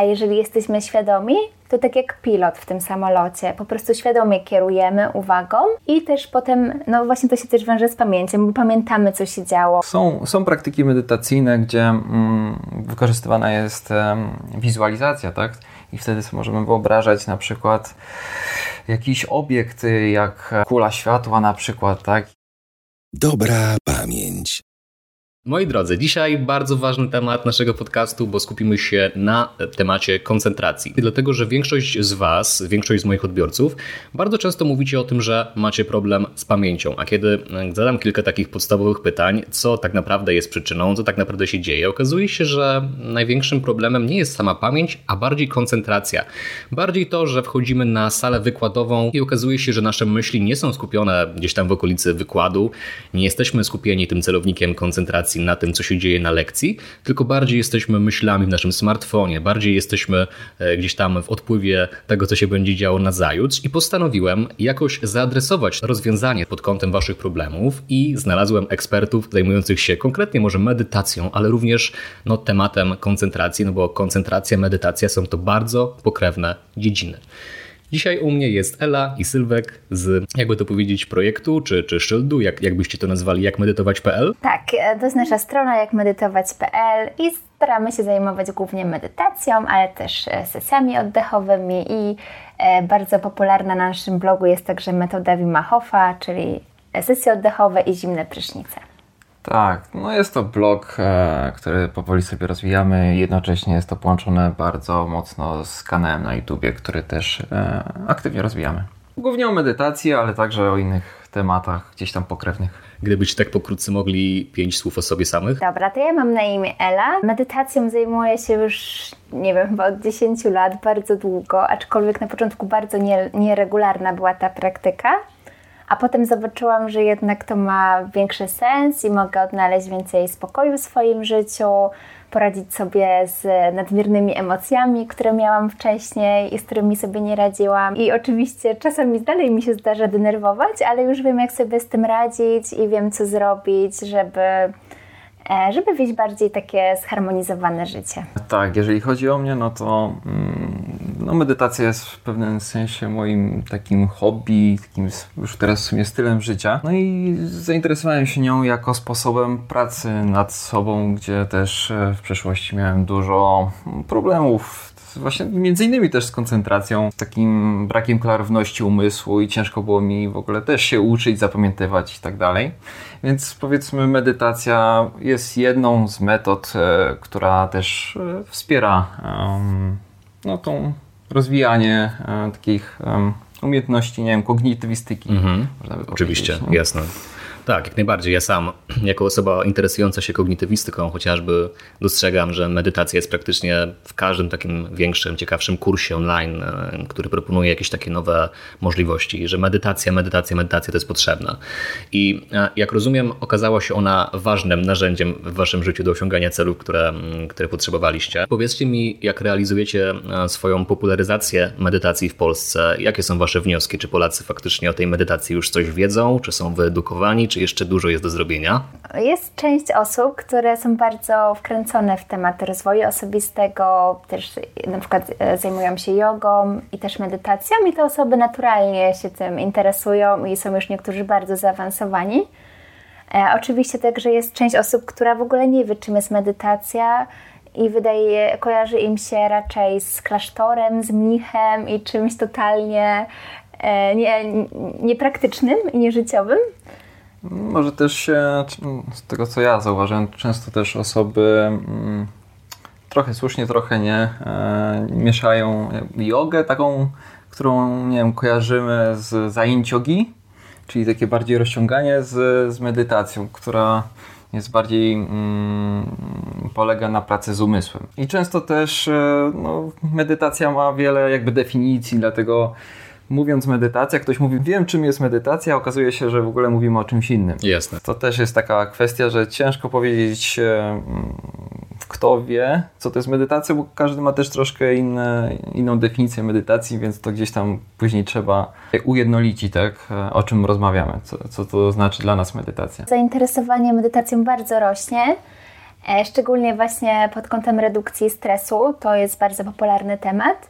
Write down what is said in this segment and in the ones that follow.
A jeżeli jesteśmy świadomi, to tak jak pilot w tym samolocie, po prostu świadomie kierujemy uwagą i też potem, no właśnie to się też wiąże z pamięcią, bo pamiętamy, co się działo. Są, są praktyki medytacyjne, gdzie mm, wykorzystywana jest um, wizualizacja, tak? I wtedy sobie możemy wyobrażać na przykład jakiś obiekt, jak kula światła na przykład, tak? Dobra pamięć. Moi drodzy, dzisiaj bardzo ważny temat naszego podcastu, bo skupimy się na temacie koncentracji. Dlatego, że większość z Was, większość z moich odbiorców, bardzo często mówicie o tym, że macie problem z pamięcią. A kiedy zadam kilka takich podstawowych pytań, co tak naprawdę jest przyczyną, co tak naprawdę się dzieje, okazuje się, że największym problemem nie jest sama pamięć, a bardziej koncentracja. Bardziej to, że wchodzimy na salę wykładową i okazuje się, że nasze myśli nie są skupione gdzieś tam w okolicy wykładu, nie jesteśmy skupieni tym celownikiem koncentracji koncentracji na tym, co się dzieje na lekcji, tylko bardziej jesteśmy myślami w naszym smartfonie, bardziej jesteśmy e, gdzieś tam w odpływie tego, co się będzie działo na zajutrz i postanowiłem jakoś zaadresować rozwiązanie pod kątem Waszych problemów i znalazłem ekspertów zajmujących się konkretnie może medytacją, ale również no, tematem koncentracji, no bo koncentracja, medytacja są to bardzo pokrewne dziedziny. Dzisiaj u mnie jest Ela i Sylwek z, jakby to powiedzieć, projektu czy, czy szyldu, jak, jakbyście to nazwali, jakmedytować.pl. Tak, e, to jest nasza strona jakmedytować.pl i staramy się zajmować głównie medytacją, ale też e, sesjami oddechowymi i e, bardzo popularna na naszym blogu jest także metoda Wima Hofa, czyli sesje oddechowe i zimne prysznice. Tak, no jest to blog, e, który powoli sobie rozwijamy. Jednocześnie jest to połączone bardzo mocno z kanałem na YouTubie, który też e, aktywnie rozwijamy. Głównie o medytacji, ale także o innych tematach gdzieś tam pokrewnych. Gdybyście tak pokrótce mogli pięć słów o sobie samych? Dobra, to ja mam na imię Ela. Medytacją zajmuję się już, nie wiem, chyba od 10 lat, bardzo długo, aczkolwiek na początku bardzo nie, nieregularna była ta praktyka a potem zobaczyłam, że jednak to ma większy sens i mogę odnaleźć więcej spokoju w swoim życiu, poradzić sobie z nadmiernymi emocjami, które miałam wcześniej i z którymi sobie nie radziłam. I oczywiście czasami dalej mi się zdarza denerwować, ale już wiem, jak sobie z tym radzić i wiem, co zrobić, żeby E, żeby wieść bardziej takie zharmonizowane życie. Tak, jeżeli chodzi o mnie, no to mm, no medytacja jest w pewnym sensie moim takim hobby, takim już teraz w sumie stylem życia. No i zainteresowałem się nią jako sposobem pracy nad sobą, gdzie też e, w przeszłości miałem dużo problemów właśnie między innymi też z koncentracją, z takim brakiem klarowności umysłu i ciężko było mi w ogóle też się uczyć, zapamiętywać i tak dalej. Więc powiedzmy medytacja jest jedną z metod, e, która też e, wspiera no, tą rozwijanie e, takich umiejętności, nie wiem, kognitywistyki. Mhm. Oczywiście, jasne. Tak, jak najbardziej. Ja sam, jako osoba interesująca się kognitywistyką, chociażby dostrzegam, że medytacja jest praktycznie w każdym takim większym, ciekawszym kursie online, e, który proponuje jakieś takie nowe możliwości, że medytacja, medytacja, medytacja to jest potrzebna. I e, jak rozumiem, okazała się ona ważnym narzędziem w waszym życiu do osiągania celów, które, które potrzebowaliście. Powiedzcie mi, jak realizujecie e, swoją popularyzację medytacji w Polsce, jakie są wasze wnioski? Czy Polacy faktycznie o tej medytacji już coś wiedzą? Czy są wyedukowani? Czy jeszcze dużo jest do zrobienia? Jest część osób, które są bardzo wkręcone w temat rozwoju osobistego, też na przykład e, zajmują się jogą i też medytacją i te osoby naturalnie się tym interesują i są już niektórzy bardzo zaawansowani. E, oczywiście także jest część osób, która w ogóle nie wie, czym jest medytacja i wydaje, kojarzy im się raczej z klasztorem, z mnichem i czymś totalnie e, nie, niepraktycznym i nieżyciowym. Może też się, z tego co ja zauważyłem, często też osoby mm, trochę słusznie, trochę nie, e, mieszają jogę taką, którą nie wiem, kojarzymy z zajęć jogi, czyli takie bardziej rozciąganie z, z medytacją, która jest bardziej mm, polega na pracy z umysłem. I często też e, no, medytacja ma wiele jakby definicji, dlatego mówiąc medytacja, ktoś mówi, wiem czym jest medytacja, a okazuje się, że w ogóle mówimy o czymś innym. Jasne. To też jest taka kwestia, że ciężko powiedzieć, e, kto wie, co to jest medytacja, bo każdy ma też troszkę inne, inną definicję medytacji, więc to gdzieś tam później trzeba ujednolicić, tak, e, o czym rozmawiamy, co, co to znaczy dla nas medytacja. Zainteresowanie medytacją bardzo rośnie. E, szczególnie właśnie pod kątem redukcji stresu to jest bardzo popularny temat.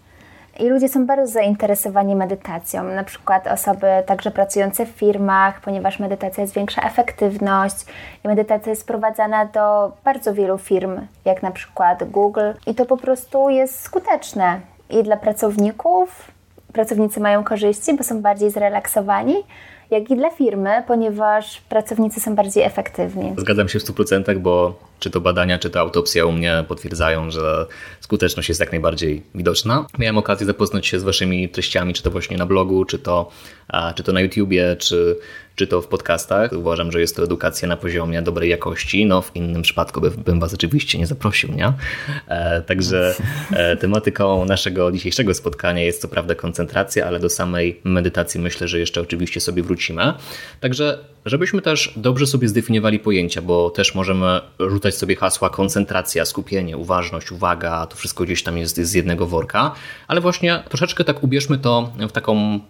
I ludzie są bardzo zainteresowani medytacją, na przykład osoby także pracujące w firmach, ponieważ medytacja zwiększa efektywność i medytacja jest wprowadzana do bardzo wielu firm, jak na przykład Google, i to po prostu jest skuteczne i dla pracowników. Pracownicy mają korzyści, bo są bardziej zrelaksowani, jak i dla firmy, ponieważ pracownicy są bardziej efektywni. Zgadzam się w 100%, bo czy to badania, czy to autopsja u mnie potwierdzają, że skuteczność jest jak najbardziej widoczna. Miałem okazję zapoznać się z waszymi treściami, czy to właśnie na blogu, czy to, czy to na YouTubie, czy, czy to w podcastach. Uważam, że jest to edukacja na poziomie dobrej jakości. No, w innym przypadku bym was oczywiście nie zaprosił, nie? E, także e, tematyką naszego dzisiejszego spotkania jest co prawda koncentracja, ale do samej medytacji myślę, że jeszcze oczywiście sobie wrócimy. Także żebyśmy też dobrze sobie zdefiniowali pojęcia, bo też możemy rzucać sobie hasła koncentracja, skupienie, uważność, uwaga, to wszystko gdzieś tam jest, z jednego worka, ale właśnie troszeczkę tak ubierzmy to w taką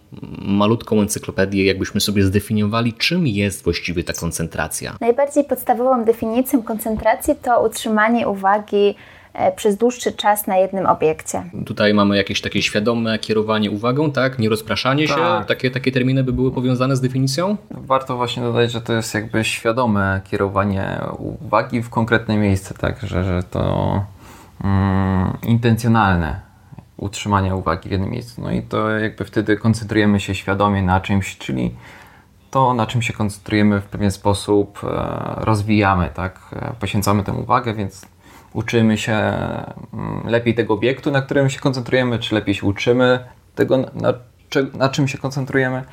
malutką encyklopedię, jakbyśmy sobie zdefiniowali, czym jest właściwie ta koncentracja. Najbardziej podstawową definicją koncentracji to utrzymanie uwagi przez dłuższy czas na jednym obiekcie. Tutaj mamy jakieś takie świadome kierowanie uwagą, tak? Nierozpraszanie tak. się. Takie, takie terminy by były powiązane z definicją? Warto właśnie dodać, że to jest jakby świadome kierowanie uwagi w konkretne miejsce, tak? Że, że to mm, intencjonalne utrzymanie uwagi w jednym miejscu. No i to jakby wtedy koncentrujemy się świadomie na czymś, czyli to, na czym się koncentrujemy w pewien sposób e, rozwijamy, tak? E, poświęcamy tę uwagę, więc uczymy się mm, lepiej tego obiektu, na którym się koncentrujemy, czy lepiej się uczymy tego, na, na czym się koncentrujemy.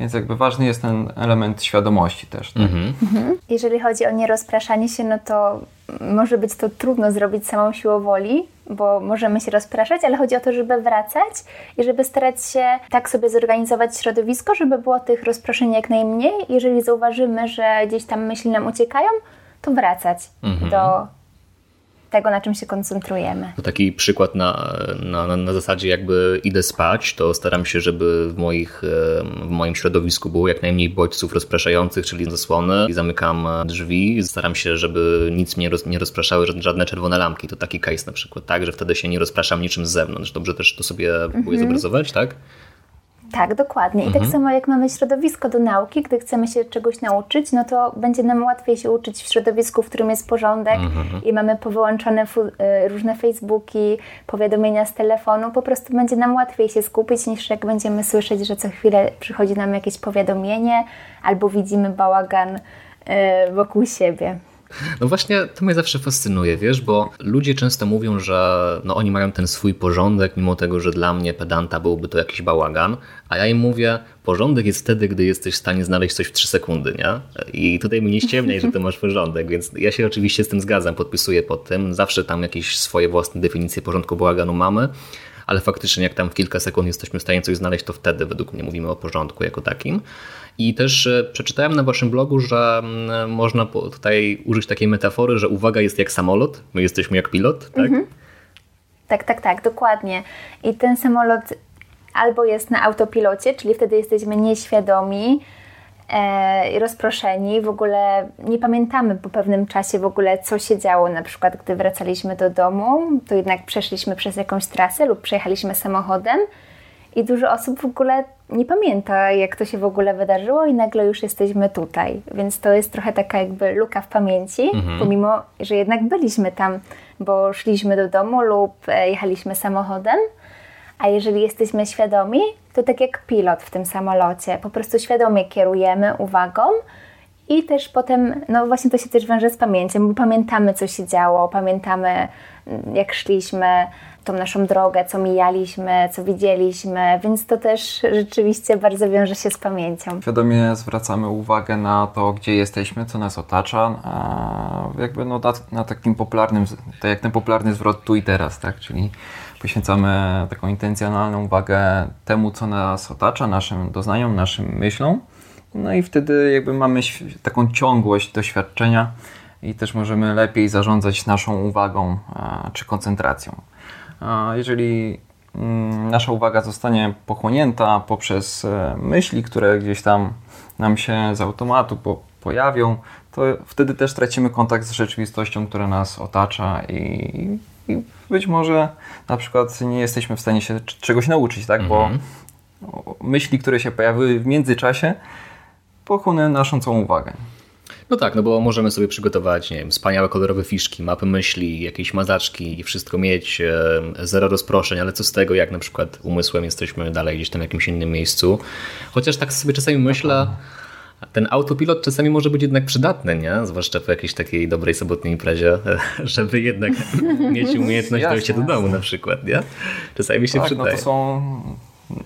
Więc jakby ważny jest ten element świadomości też. Tak? Mhm. Mhm. Jeżeli chodzi o nierozpraszanie się, no to może być to trudno zrobić samą siłą woli, bo możemy się rozpraszać, ale chodzi o to, żeby wracać i żeby starać się tak sobie zorganizować środowisko, żeby było tych rozproszeń jak najmniej. Jeżeli zauważymy, że gdzieś tam myśli nam uciekają, to wracać mhm. do tego, na czym się koncentrujemy. To taki przykład na, na, na zasadzie jakby idę spać, to staram się, żeby w, moich, w moim środowisku było jak najmniej bodźców rozpraszających, czyli zasłony i zamykam drzwi. Staram się, żeby nic mnie roz, nie rozpraszały, żadne czerwone lampki. To taki case na przykład, tak, że wtedy się nie rozpraszam niczym z zewnątrz. Dobrze też to sobie próbuję mhm. zobrazować, tak? Tak, dokładnie. I tak mhm. tak samo jak mamy środowisko do nauki, gdy chcemy się czegoś nauczyć, no to będzie nam łatwiej się uczyć w środowisku, w którym jest porządek mhm. i mamy powyłączone y, różne Facebooki, powiadomienia z telefonu. Po prostu będzie nam łatwiej się skupić, niż jak będziemy słyszeć, że co chwilę przychodzi nam jakieś powiadomienie albo widzimy bałagan y, wokół siebie. No właśnie, to mnie zawsze fascynuje, wiesz, bo ludzie często mówią, że no oni mają ten swój porządek, mimo tego, że dla mnie pedanta byłby to jakiś bałagan, a ja im mówię, porządek jest wtedy, gdy jesteś w stanie znaleźć coś w 3 sekundy, nie? I tutaj mi nie ściemniaj, że ty masz porządek, więc ja się oczywiście z tym zgadzam, podpisuję pod tym, zawsze tam jakieś swoje własne definicje porządku bałaganu mamy, ale faktycznie jak tam w kilka sekund jesteśmy w stanie coś znaleźć, to wtedy według mnie mówimy o porządku jako takim. I też e, przeczytałem na waszym blogu, że mm, można tutaj użyć takiej metafory, że uwaga jest jak samolot, my jesteśmy jak pilot, tak? Mhm. Tak, tak, tak, dokładnie. I ten samolot albo jest na autopilocie, czyli wtedy jesteśmy nieświadomi, e, rozproszeni, w ogóle nie pamiętamy po pewnym czasie w ogóle, co się działo, na przykład gdy wracaliśmy do domu, to jednak przeszliśmy przez jakąś trasę lub przejechaliśmy samochodem i dużo osób w ogóle nie pamięta, jak to się w ogóle wydarzyło i nagle już jesteśmy tutaj. Więc to jest trochę taka jakby luka w pamięci, mhm. pomimo, że jednak byliśmy tam, bo szliśmy do domu lub e, jechaliśmy samochodem. A jeżeli jesteśmy świadomi, to tak jak pilot w tym samolocie, po prostu świadomie kierujemy uwagą i też potem, no właśnie to się też wiąże z pamięcią, bo pamiętamy, co się działo, pamiętamy, mm, jak szliśmy, tą naszą drogę, co mijaliśmy, co widzieliśmy, więc to też rzeczywiście bardzo wiąże się z pamięcią. Świadomie zwracamy uwagę na to, gdzie jesteśmy, co nas otacza, jakby no na, na takim popularnym, tak jak ten popularny zwrot tu i teraz, tak, czyli poświęcamy taką intencjonalną uwagę temu, co nas otacza, naszym doznaniom, naszym myślom, no i wtedy jakby mamy taką ciągłość doświadczenia i też możemy lepiej zarządzać naszą uwagą czy koncentracją. Jeżeli mm, nasza uwaga zostanie pochłonięta poprzez e, myśli, które gdzieś tam nam się z automatu po, pojawią, to wtedy też tracimy kontakt z rzeczywistością, która nas otacza i, i być może na przykład nie jesteśmy w stanie się czegoś nauczyć, tak? Mhm. Bo myśli, które się pojawiły w międzyczasie, pochłonęły naszą całą uwagę. No tak, no bo możemy sobie przygotować, nie wiem, wspaniałe kolorowe fiszki, mapy myśli, jakieś mazaczki i wszystko mieć, zero rozproszeń, ale co z tego, jak na przykład umysłem jesteśmy dalej gdzieś tam w jakimś innym miejscu. Chociaż tak sobie czasami myślę, ten autopilot czasami może być jednak przydatny, nie? Zwłaszcza po jakiejś takiej dobrej sobotniej imprezie, żeby jednak mieć umiejętność Jasne, dojścia do domu jasne. na przykład, nie? Czasami się Tak, no przydaje. to są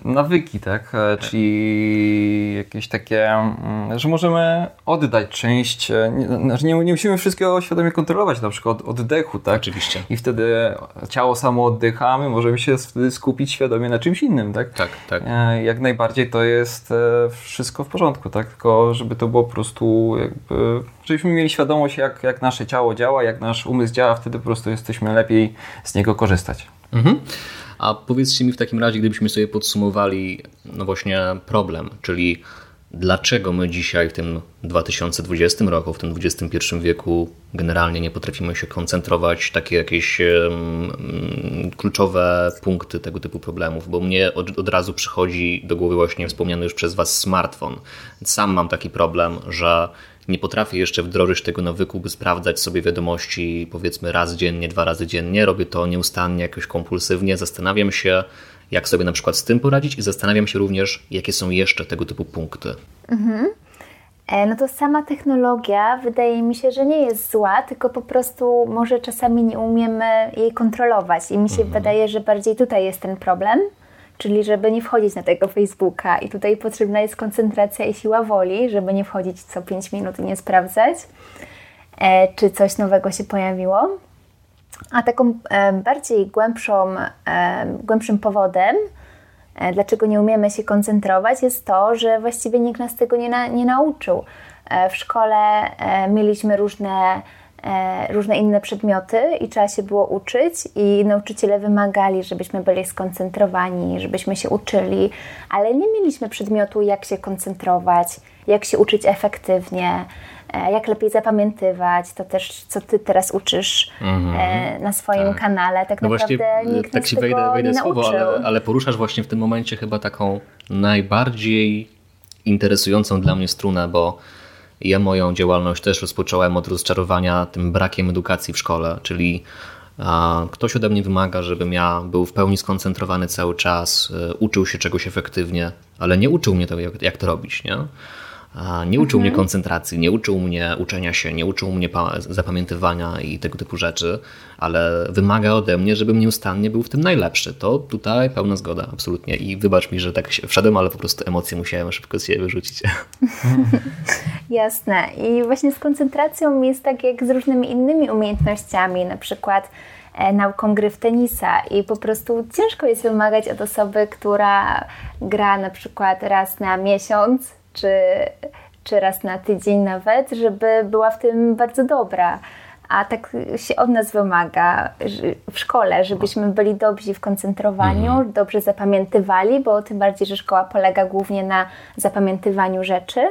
nawyki, tak? E, Czyli jakieś takie, mm, że możemy oddać część, e, nie, znaczy nie, nie musimy wszystkiego świadomie kontrolować, na przykład oddechu, tak? Oczywiście. I wtedy ciało samo oddycha, a my możemy się wtedy skupić świadomie na czymś innym, tak? Tak, tak. E, Jak najbardziej to jest wszystko w porządku, tak? Tylko żeby to było po prostu jakby, żebyśmy mieli świadomość jak, jak nasze ciało działa, jak nasz umysł działa, wtedy po prostu jesteśmy lepiej z niego korzystać. Mhm. A powiedzcie mi w takim razie, gdybyśmy sobie podsumowali, no właśnie problem, czyli dlaczego my dzisiaj w tym 2020 roku, w tym XXI wieku generalnie nie potrafimy się koncentrować, takie jakieś kluczowe punkty tego typu problemów, bo mnie od, od razu przychodzi do głowy właśnie wspomniany już przez Was smartfon. Sam mam taki problem, że nie potrafię jeszcze wdrożyć tego nawyku, by sprawdzać sobie wiadomości powiedzmy raz dziennie, dwa razy dziennie. Robię to nieustannie, jakoś kompulsywnie. Zastanawiam się, jak sobie na przykład z tym poradzić i zastanawiam się również, jakie są jeszcze tego typu punkty. E, No to sama technologia wydaje mi się, że nie jest zła, tylko po prostu może czasami nie umiemy jej kontrolować i mi się wydaje, że bardziej tutaj jest ten problem, czyli żeby nie wchodzić na tego Facebooka i tutaj potrzebna jest koncentracja i siła woli, żeby nie wchodzić co 5 minut i nie sprawdzać, e, czy coś nowego się pojawiło. A taką e, bardziej głębszą, e, głębszym powodem, e, dlaczego nie umiemy się koncentrować, jest to, że właściwie nikt nas tego nie, na, nie nauczył. E, w szkole e, mieliśmy różne, różne inne przedmioty i trzeba się było uczyć i nauczyciele wymagali, żebyśmy byli skoncentrowani, żebyśmy się uczyli, ale nie mieliśmy przedmiotu, jak się koncentrować, jak się uczyć efektywnie, e, jak lepiej zapamiętywać. To też, co Ty teraz uczysz e, na swoim tak. kanale. Tak No naprawdę właśnie, nikt tak tego wejdę, wejdę słowo, ale, ale poruszasz właśnie w tym momencie chyba taką najbardziej interesującą dla mnie strunę, bo ja moją działalność też rozpocząłem od rozczarowania tym brakiem edukacji w szkole, czyli ktoś ode mnie wymaga, żebym ja był w pełni skoncentrowany cały czas, y, uczył się czegoś efektywnie, ale nie uczył mnie to, jak, jak to robić, nie? Nie uczył mnie koncentracji, nie uczył mnie uczenia się, nie uczył mnie pa- zapamiętywania i tego typu rzeczy, ale wymaga ode mnie, żebym nieustannie był w tym najlepszy. To tutaj pełna zgoda, absolutnie. I wybacz mi, że tak się wszedłem, ale po prostu emocje musiałem szybko z siebie wyrzucić. Jasne. I właśnie z koncentracją jest tak jak z różnymi innymi umiejętnościami, na przykład e, nauką gry w tenisa i po prostu ciężko jest wymagać od osoby, która gra na przykład raz na miesiąc czy, czy raz na tydzień nawet, żeby była w tym bardzo dobra. A tak się od nas wymaga w szkole, żebyśmy byli dobrzy w koncentrowaniu, dobrze zapamiętywali, bo tym bardziej, że szkoła polega głównie na zapamiętywaniu rzeczy.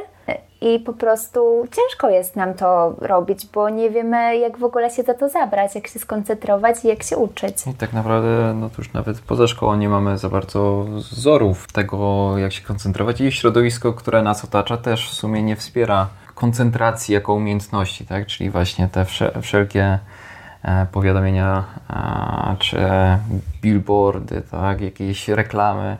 I po prostu ciężko jest nam to robić, bo nie wiemy, jak w ogóle się za to zabrać, jak się skoncentrować i jak się uczyć. I tak naprawdę, no to już nawet poza szkołą nie mamy za bardzo wzorów tego, jak się koncentrować i środowisko, które nas otacza też w sumie nie wspiera koncentracji jako umiejętności, tak? Czyli właśnie te wsze- wszelkie e, powiadomienia czy billboardy, tak? Jakieś reklamy,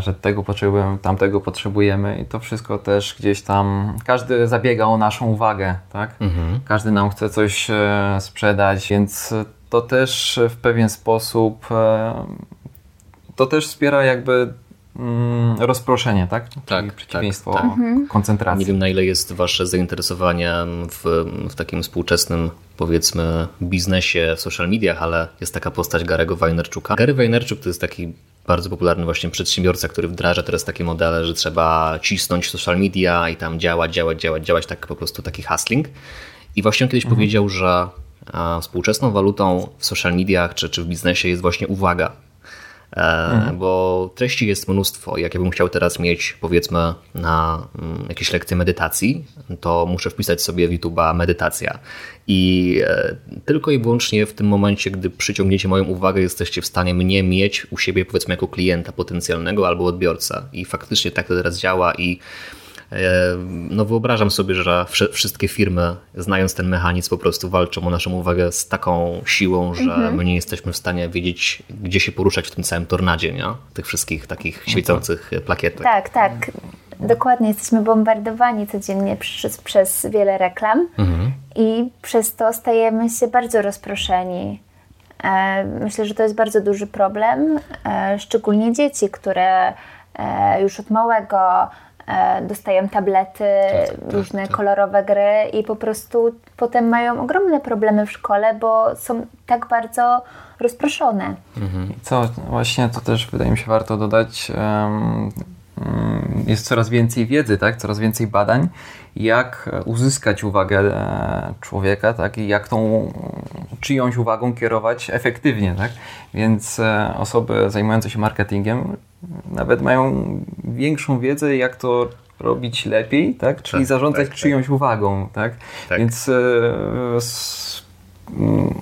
że tego potrzebujemy, tamtego potrzebujemy i to wszystko też gdzieś tam, każdy zabiega o naszą uwagę, tak? Każdy nam chce coś e, sprzedać, więc to też w pewien sposób e, to też wspiera jakby mm, rozproszenie, tak? Czyli Tak, przeciwieństwo tak, tak. koncentracji. Nie wiem, na ile jest Wasze zainteresowanie w, w takim współczesnym, powiedzmy, biznesie w social mediach, ale jest taka postać Garego Wajnerczuka. Gary Wajnerczuk to jest taki bardzo popularny właśnie przedsiębiorca, który wdraża teraz takie modele, że trzeba cisnąć social media i tam działać, działać, działać, działać, tak po prostu taki hustling. I właśnie on kiedyś powiedział, że współczesną walutą w social mediach czy, czy w biznesie jest właśnie uwaga. Mhm. bo treści jest mnóstwo. Jak ja bym chciał teraz mieć, powiedzmy, na mm, jakieś lekcje medytacji, to muszę wpisać sobie w YouTube'a medytacja. I e, tylko i wyłącznie w tym momencie, gdy przyciągniecie moją uwagę, jesteście w stanie mnie mieć u siebie, powiedzmy, jako klienta potencjalnego albo odbiorca. I faktycznie tak to teraz działa i E, no wyobrażam sobie, że wszystkie firmy, znając ten mechanizm, po prostu walczą o naszą uwagę z taką siłą, że mhm. my nie jesteśmy w stanie wiedzieć, gdzie się poruszać w tym całym tornadzie, nie? Tych wszystkich takich świecących plakietek. Tak, tak. Dokładnie, jesteśmy bombardowani codziennie przez, przez wiele reklam mhm. i przez to stajemy się bardzo rozproszeni. E, myślę, że to jest bardzo duży problem, e, szczególnie dzieci, które już od małego E, dostają tablety, tak, tak, różne tak. kolorowe gry i po prostu potem mają ogromne problemy w szkole, bo są tak bardzo rozproszone. Mhm. Co właśnie to też wydaje mi się warto dodać. Um, jest coraz więcej wiedzy, tak? coraz więcej badań, jak uzyskać uwagę e, człowieka tak? i jak tą czyjąś uwagą kierować efektywnie. Tak? Więc e, osoby zajmujące się marketingiem nawet mają większą wiedzę, jak to robić lepiej, tak? czyli tak, zarządzać tak, czyjąś tak. uwagą. Tak? tak. Więc e, s, m,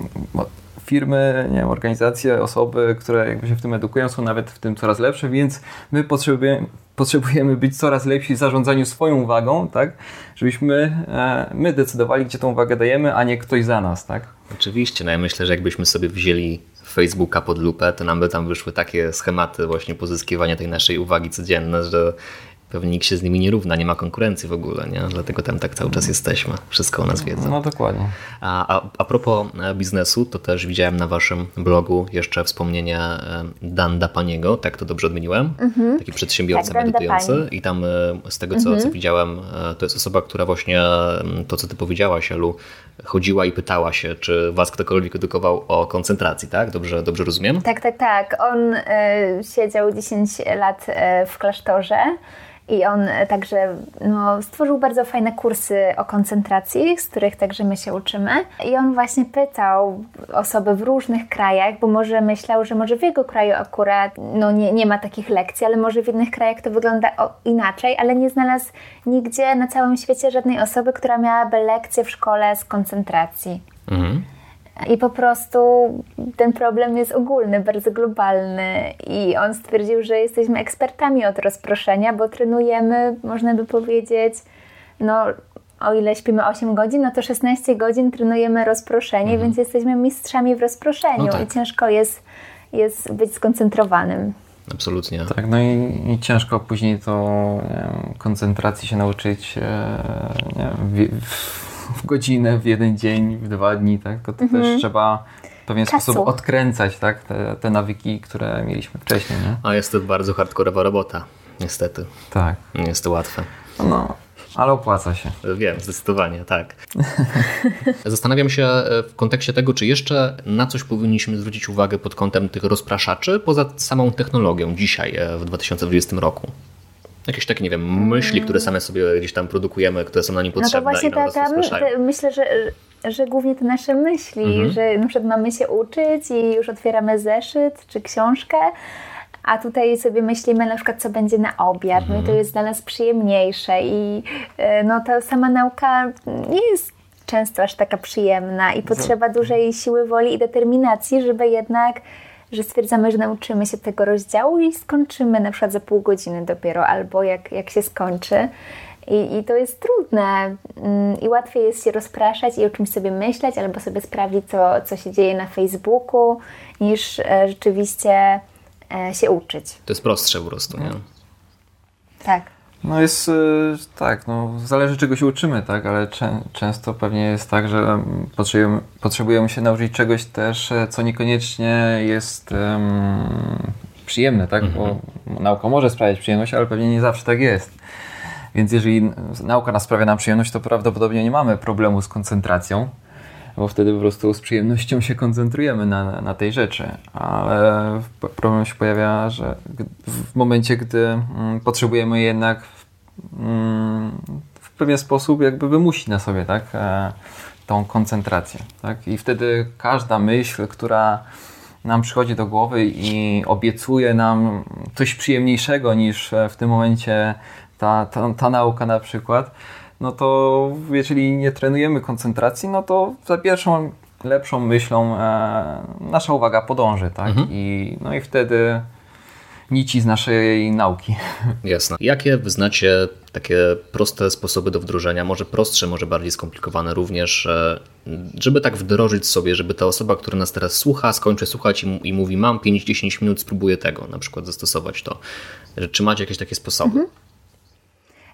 firmy, nie wiem, organizacje, osoby, które jakby się w tym edukują, są nawet w tym coraz lepsze, więc my potrzebujemy, potrzebujemy być coraz lepsi w zarządzaniu swoją uwagą, tak? Żebyśmy e, my decydowali, gdzie tą uwagę dajemy, a nie ktoś za nas, tak? Oczywiście, no ja myślę, że jakbyśmy sobie wzięli Facebooka pod lupę, to nam by tam wyszły takie schematy właśnie pozyskiwania tej naszej uwagi codzienne, że pewnie nikt się z nimi nie równa, nie ma konkurencji w ogóle, nie? dlatego tam tak cały czas jesteśmy, wszystko o nas wiedzą. No dokładnie. A, a, a propos e, biznesu, to też widziałem na waszym blogu jeszcze wspomnienie e, Danda Paniego, tak to dobrze odmieniłem? Mhm. Taki przedsiębiorca tak, medytujący i tam e, z tego co, mhm. co widziałem, to jest osoba, która właśnie to co ty powiedziałaś, Elu, chodziła i pytała się, czy was ktokolwiek edukował o koncentracji, tak? Dobrze, dobrze rozumiem? Tak, tak, tak. On y, siedział 10 lat y, w klasztorze i on także no, stworzył bardzo fajne kursy o koncentracji, z których także my się uczymy. I on właśnie pytał osoby w różnych krajach, bo może myślał, że może w jego kraju akurat no, nie, nie ma takich lekcji, ale może w innych krajach to wygląda inaczej, ale nie znalazł nigdzie na całym świecie żadnej osoby, która miałaby lekcję w szkole z koncentracji. Mhm. I po prostu ten problem jest ogólny, bardzo globalny. I on stwierdził, że jesteśmy ekspertami od rozproszenia, bo trenujemy, można by powiedzieć, no o ile śpimy 8 godzin, no to 16 godzin trenujemy rozproszenie, mhm. więc jesteśmy mistrzami w rozproszeniu no tak. i ciężko jest, jest być skoncentrowanym. Absolutnie. Tak, no i, i ciężko później to wiem, koncentracji się nauczyć e, nie, w, w w godzinę, w jeden dzień, w dwa dni, tak? To, to mhm. też trzeba w pewien Czasu. sposób odkręcać, tak? Te, te nawyki, które mieliśmy wcześniej, nie? A jest to bardzo hardkorowa robota, niestety. Tak. Nie jest to łatwe. No, ale opłaca się. Wiem, zdecydowanie, tak. Zastanawiam się e, w kontekście tego, czy jeszcze na coś powinniśmy zwrócić uwagę pod kątem tych rozpraszaczy, poza samą technologią dzisiaj, e, w 2020 roku. Jakieś takie, nie wiem, myśli, które same sobie gdzieś tam produkujemy, które są na nim potrzebne. No to właśnie ta, ta, myślę, że, że głównie te nasze myśli, mhm. że na przykład mamy się uczyć i już otwieramy zeszyt czy książkę, a tutaj sobie myślimy na przykład, co będzie na obiad, mhm. no i to mhm. jest dla nas przyjemniejsze i e, no ta sama nauka nie jest często aż taka przyjemna i potrzeba dużej siły woli i determinacji, żeby jednak że stwierdzamy, że nauczymy się tego rozdziału i skończymy na przykład za pół godziny dopiero, albo jak, jak się skończy. I, I to jest trudne mm, i łatwiej jest się rozpraszać i o czymś sobie myśleć, albo sobie sprawdzić, co, co się dzieje na Facebooku, niż e, rzeczywiście e, się uczyć. To jest prostsze po prostu, nie? Tak. No jest y, tak, no zależy czego się uczymy, tak, ale czę, często pewnie jest tak, że potrzebujemy, potrzebujemy się nauczyć czegoś też, e, co niekoniecznie jest um, przyjemne, tak, mhm. bo nauka może sprawiać przyjemność, ale pewnie nie zawsze tak jest. Więc jeżeli nauka nas sprawia nam przyjemność, to prawdopodobnie nie mamy problemu z koncentracją, bo wtedy po prostu z przyjemnością się koncentrujemy na, na tej rzeczy. Ale problem się pojawia, że w momencie, gdy mm, potrzebujemy jednak mm, w pewien sposób jakby wymusić na sobie tak, e, tą koncentrację. Tak? I wtedy każda myśl, która nam przychodzi do głowy i obiecuje nam coś przyjemniejszego niż w tym momencie ta, ta, ta nauka na przykład, no to jeżeli nie trenujemy koncentracji, no to za pierwszą lepszą myślą e, nasza uwaga podąży, tak? Mhm. I, no i wtedy nici z naszej nauki. Jasne. Jakie znacie takie proste sposoby do wdrożenia, może prostsze, może bardziej skomplikowane również, e, żeby tak wdrożyć sobie, żeby ta osoba, która nas teraz słucha, skończy słuchać i, i mówi mam 5-10 minut, spróbuję tego, na przykład zastosować to. Czy macie jakieś takie sposoby? Mhm.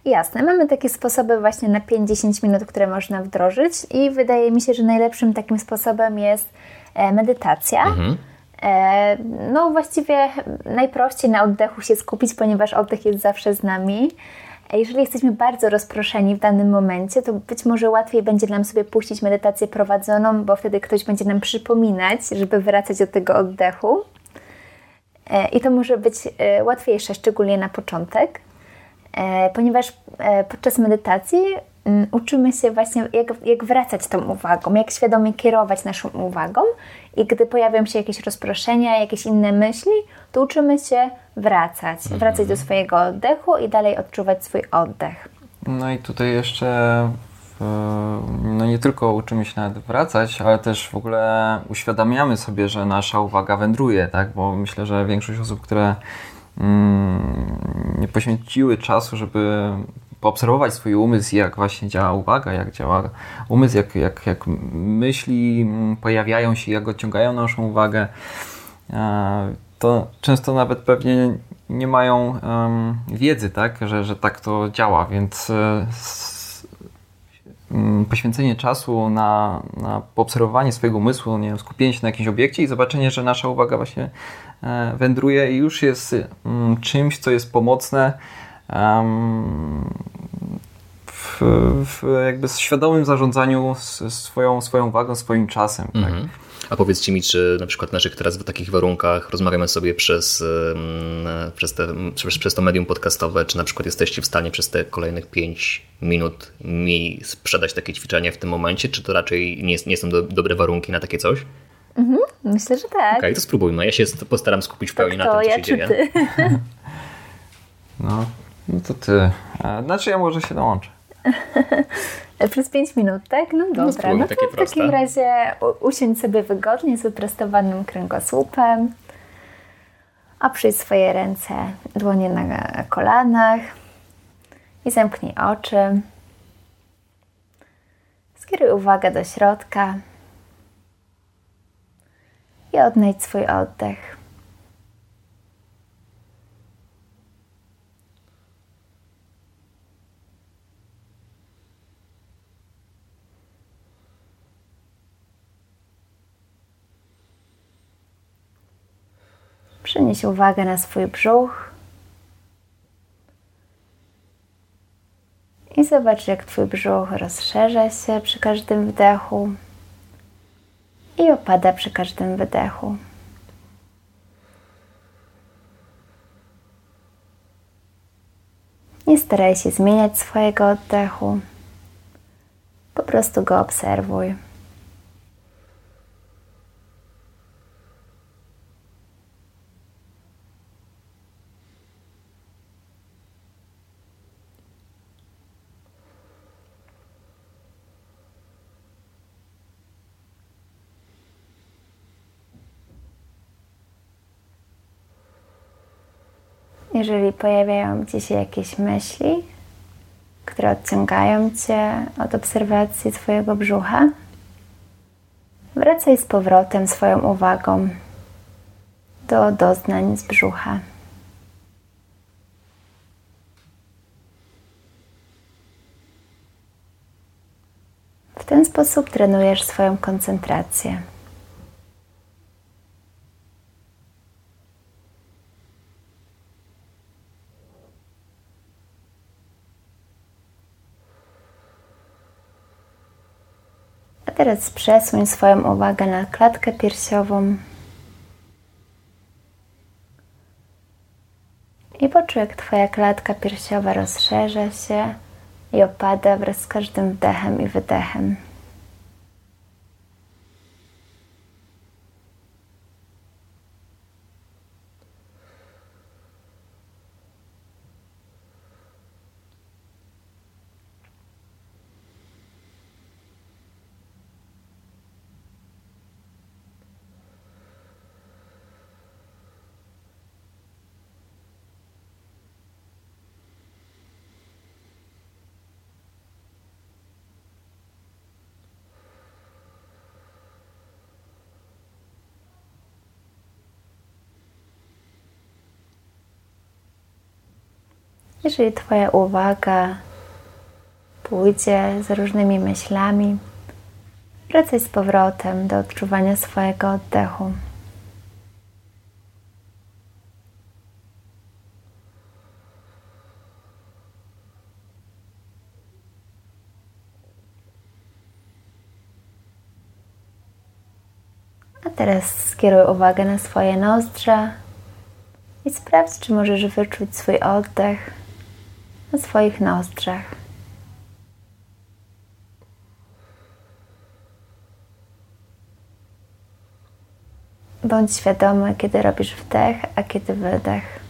Jasne, mamy takie sposoby właśnie na 5-10 minut, które można wdrożyć i wydaje mi się, że najlepszym takim sposobem jest e, medytacja. Mhm. E, no właściwie najprościej na oddechu się skupić, ponieważ oddech jest zawsze z nami. Jeżeli jesteśmy bardzo rozproszeni w danym momencie, to być może łatwiej będzie nam sobie puścić medytację prowadzoną, bo wtedy ktoś będzie nam przypominać, żeby wracać do tego oddechu. E, I to może być łatwiejsze, szczególnie na początek. E, ponieważ e, podczas medytacji mm, uczymy się właśnie, jak, jak wracać tą uwagą, jak świadomie kierować naszą uwagą i gdy pojawią się jakieś rozproszenia, jakieś inne myśli, to uczymy się wracać, mhm. wracać do swojego oddechu i dalej odczuwać swój oddech. No i tutaj jeszcze no nie tylko uczymy się nawet wracać, ale też w ogóle uświadamiamy sobie, że nasza uwaga wędruje, tak? Bo myślę, że większość osób, które Mm, nie poświęciły czasu, żeby poobserwować swój umysł, jak właśnie działa uwaga, jak działa umysł, jak, jak, jak myśli mm, pojawiają się, jak odciągają naszą uwagę, to często nawet pewnie nie mają wiedzy, tak, że, że tak to działa, więc e, mm, poświęcenie czasu na, na poobserwowanie swojego umysłu, nie wiem, skupienie się na jakimś obiekcie i zobaczenie, że nasza uwaga właśnie E, wędruje i już jest mm, czymś, co jest pomocne w, w jakby świadomym zarządzaniu swoją, swoją wagą, swoim czasem. Tak? Mhm. A powiedzcie mi, czy na przykład naszych teraz w takich warunkach rozmawiamy sobie przez, przez, te, przez, przez to medium podcastowe, czy na przykład jesteście w stanie przez te kolejnych 5 minut mi sprzedać takie ćwiczenie w tym momencie, czy to raczej nie, nie są do, dobre warunki na takie coś? Mhm, myślę, że tak. Okej, okay, to spróbujmy. Ja się postaram skupić w pełni tak na tym, co ja się dzieje. Ty? No, no to ty. A, znaczy ja może się dołączę. Przez 5 minut, tak? No, no dobra. No, to w proste. takim razie usiądź sobie wygodnie z wyprostowanym kręgosłupem. Oprzyj swoje ręce, dłonie na kolanach i zamknij oczy. Skieruj uwagę do środka i odnajdź swój oddech. Przenieś uwagę na swój brzuch i zobacz, jak Twój brzuch rozszerza się przy każdym wdechu i opada przy każdym wydechu. Nie staraj się zmieniać swojego oddechu, po prostu go obserwuj. Jeżeli pojawiają Ci się jakieś myśli, które odciągają Cię od obserwacji Twojego brzucha, wracaj z powrotem swoją uwagą do doznań z brzucha. W ten sposób trenujesz swoją koncentrację. Teraz przesuń swoją uwagę na klatkę piersiową i poczuj, jak Twoja klatka piersiowa rozszerza się i opada wraz z każdym wdechem i wydechem. Jeżeli Twoja uwaga pójdzie z różnymi myślami, wracaj z powrotem do odczuwania swojego oddechu. A teraz skieruj uwagę na swoje nozdrza i sprawdź, czy możesz wyczuć swój oddech na swoich nozdrzach. Bądź świadomy, kiedy robisz wdech, a kiedy wydech.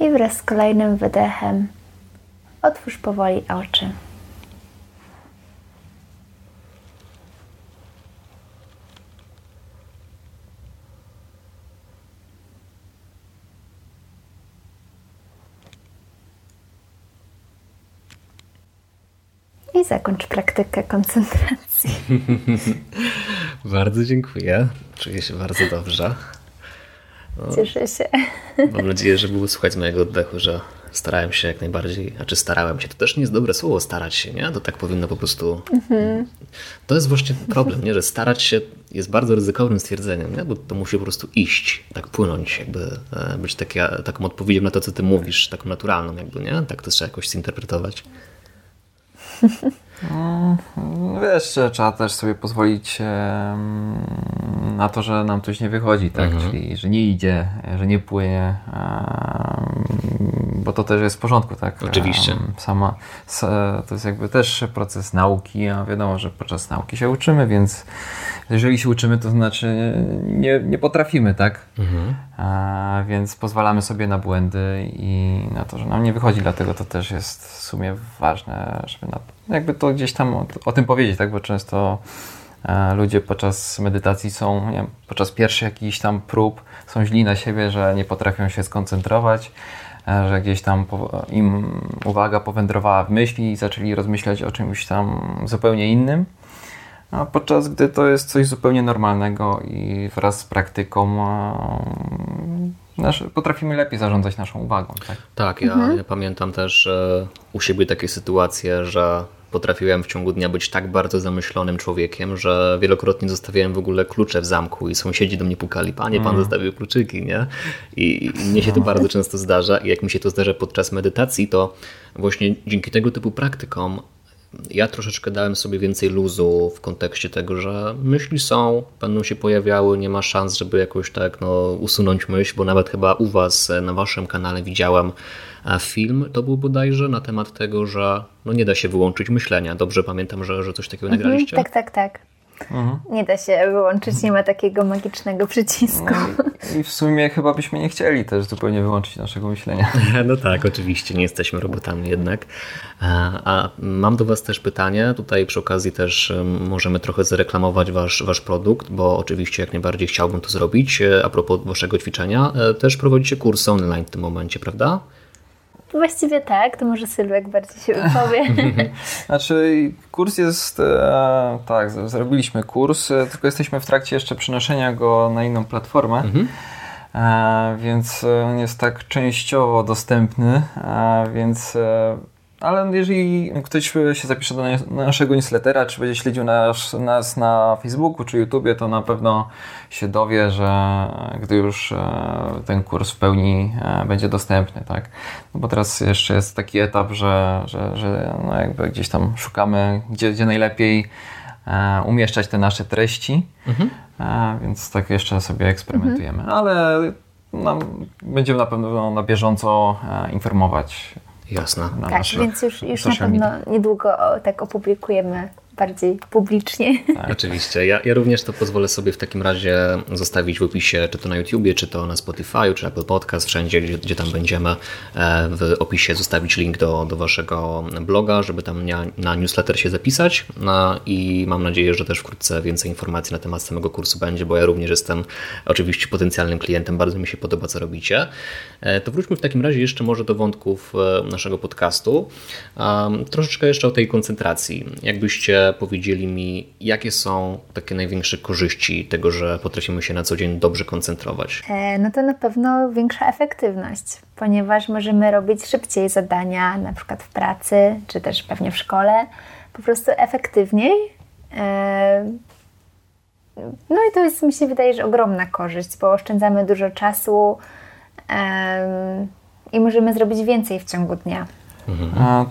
i wraz z kolejnym wydechem otwórz powoli oczy. I zakończ praktykę koncentracji. bardzo dziękuję. Czuję się bardzo dobrze. Cieszę się. Mam nadzieję, że było słuchać z mojego oddechu, że starałem się jak najbardziej, a czy starałem się, to też nie jest dobre słowo starać się, nie? To tak powinno po prostu... Mhm. To jest właśnie problem, nie? Że starać się jest bardzo ryzykownym stwierdzeniem, nie? Bo to musi po prostu iść, tak płynąć, jakby e, być takie, taką odpowiedzią na to, co ty mówisz, taką naturalną jakby, nie? Tak to trzeba jakoś zinterpretować. No, wiesz, trzeba też sobie pozwolić na to, że nam coś nie wychodzi, tak? Mhm. Czyli, że nie idzie, że nie płynie, bo to też jest w porządku, tak? Oczywiście. Sama, to jest jakby też proces nauki, a wiadomo, że podczas nauki się uczymy, więc jeżeli się uczymy, to znaczy nie, nie potrafimy, tak? Mhm. A, więc pozwalamy sobie na błędy i na to, że nam nie wychodzi, dlatego to też jest w sumie ważne, żeby na, jakby to gdzieś tam o, o tym powiedzieć, tak? Bo często e, ludzie podczas medytacji są, wiem, podczas pierwszych jakichś tam prób są źli na siebie, że nie potrafią się skoncentrować, e, że gdzieś tam im uwaga powędrowała w myśli i zaczęli rozmyślać o czymś tam zupełnie innym. A podczas gdy to jest coś zupełnie normalnego i wraz z praktyką nasz, potrafimy lepiej zarządzać naszą uwagą. Tak, tak ja, mhm. ja pamiętam też u siebie takie sytuacje, że potrafiłem w ciągu dnia być tak bardzo zamyślonym człowiekiem, że wielokrotnie zostawiałem w ogóle klucze w zamku i sąsiedzi do mnie pukali, panie, pan mm. zostawił kluczyki, nie? I, I mnie się to bardzo często zdarza i jak mi się to zdarza podczas medytacji, to właśnie dzięki tego typu praktykom ja troszeczkę dałem sobie więcej luzu w kontekście tego, że myśli są, będą się pojawiały, nie ma szans, żeby jakoś tak no, usunąć myśl, bo nawet chyba u Was na Waszym kanale widziałem e, film, to był bodajże na temat tego, że no, nie da się wyłączyć myślenia. Dobrze pamiętam, że, że coś takiego mhm, nagraliście? Tak, tak, tak. Mhm. Nie da się wyłączyć, nie ma takiego magicznego przycisku. No i, w sumie chyba byśmy nie chcieli też zupełnie wyłączyć naszego myślenia. No tak, oczywiście, nie jesteśmy robotami jednak. A mam do Was też pytanie. Tutaj przy okazji też możemy trochę zareklamować Wasz, wasz produkt, bo oczywiście jak najbardziej chciałbym to zrobić. E, a propos Waszego ćwiczenia, e, też prowadzicie kursy online w tym momencie, prawda? Właściwie tak, to może Sylwek bardziej się wypowie. znaczy, kurs jest, e, tak, zrobiliśmy kurs, e, tylko jesteśmy w trakcie jeszcze przenoszenia go na inną platformę. Mhm. E, więc on jest tak częściowo dostępny, więc e, ale jeżeli ktoś się zapisze do naszego newslettera, czy będzie śledził nas, nas na Facebooku czy YouTubie, to na pewno się dowie, że gdy już e, ten kurs w pełni e, będzie dostępny, tak? No bo teraz jeszcze jest taki etap, że, że, że no jakby gdzieś tam szukamy, gdzie, gdzie najlepiej e, umieszczać te nasze treści, mhm. więc tak jeszcze sobie eksperymentujemy, mhm. ale no, będziemy na pewno na bieżąco informować Jasne. tak, więc już, już na pewno niedługo tak opublikujemy bardziej publicznie. Tak. Oczywiście. Ja, ja również to pozwolę sobie w takim razie zostawić w opisie, czy to na YouTubie, czy to na Spotify, czy Apple Podcast, wszędzie, gdzie, gdzie tam będziemy, e, w opisie zostawić link do, do waszego bloga, żeby tam na, na newsletter się zapisać no, i mam nadzieję, że też wkrótce więcej informacji na temat samego kursu będzie, bo ja również jestem oczywiście potencjalnym klientem, bardzo mi się podoba, co robicie. E, to wróćmy w takim razie jeszcze może do wątków e, naszego podcastu. Troszeczkę jeszcze o tej koncentracji. Jakbyście powiedzieli mi, jakie są takie największe korzyści tego, że potrafimy się na co dzień dobrze koncentrować? E, no to na pewno większa efektywność, ponieważ możemy robić szybciej zadania, na przykład w pracy, czy też pewnie w szkole, po prostu efektywniej. No i to jest, mi się wydaje, że ogromna korzyść, bo oszczędzamy dużo czasu i możemy zrobić więcej w ciągu dnia.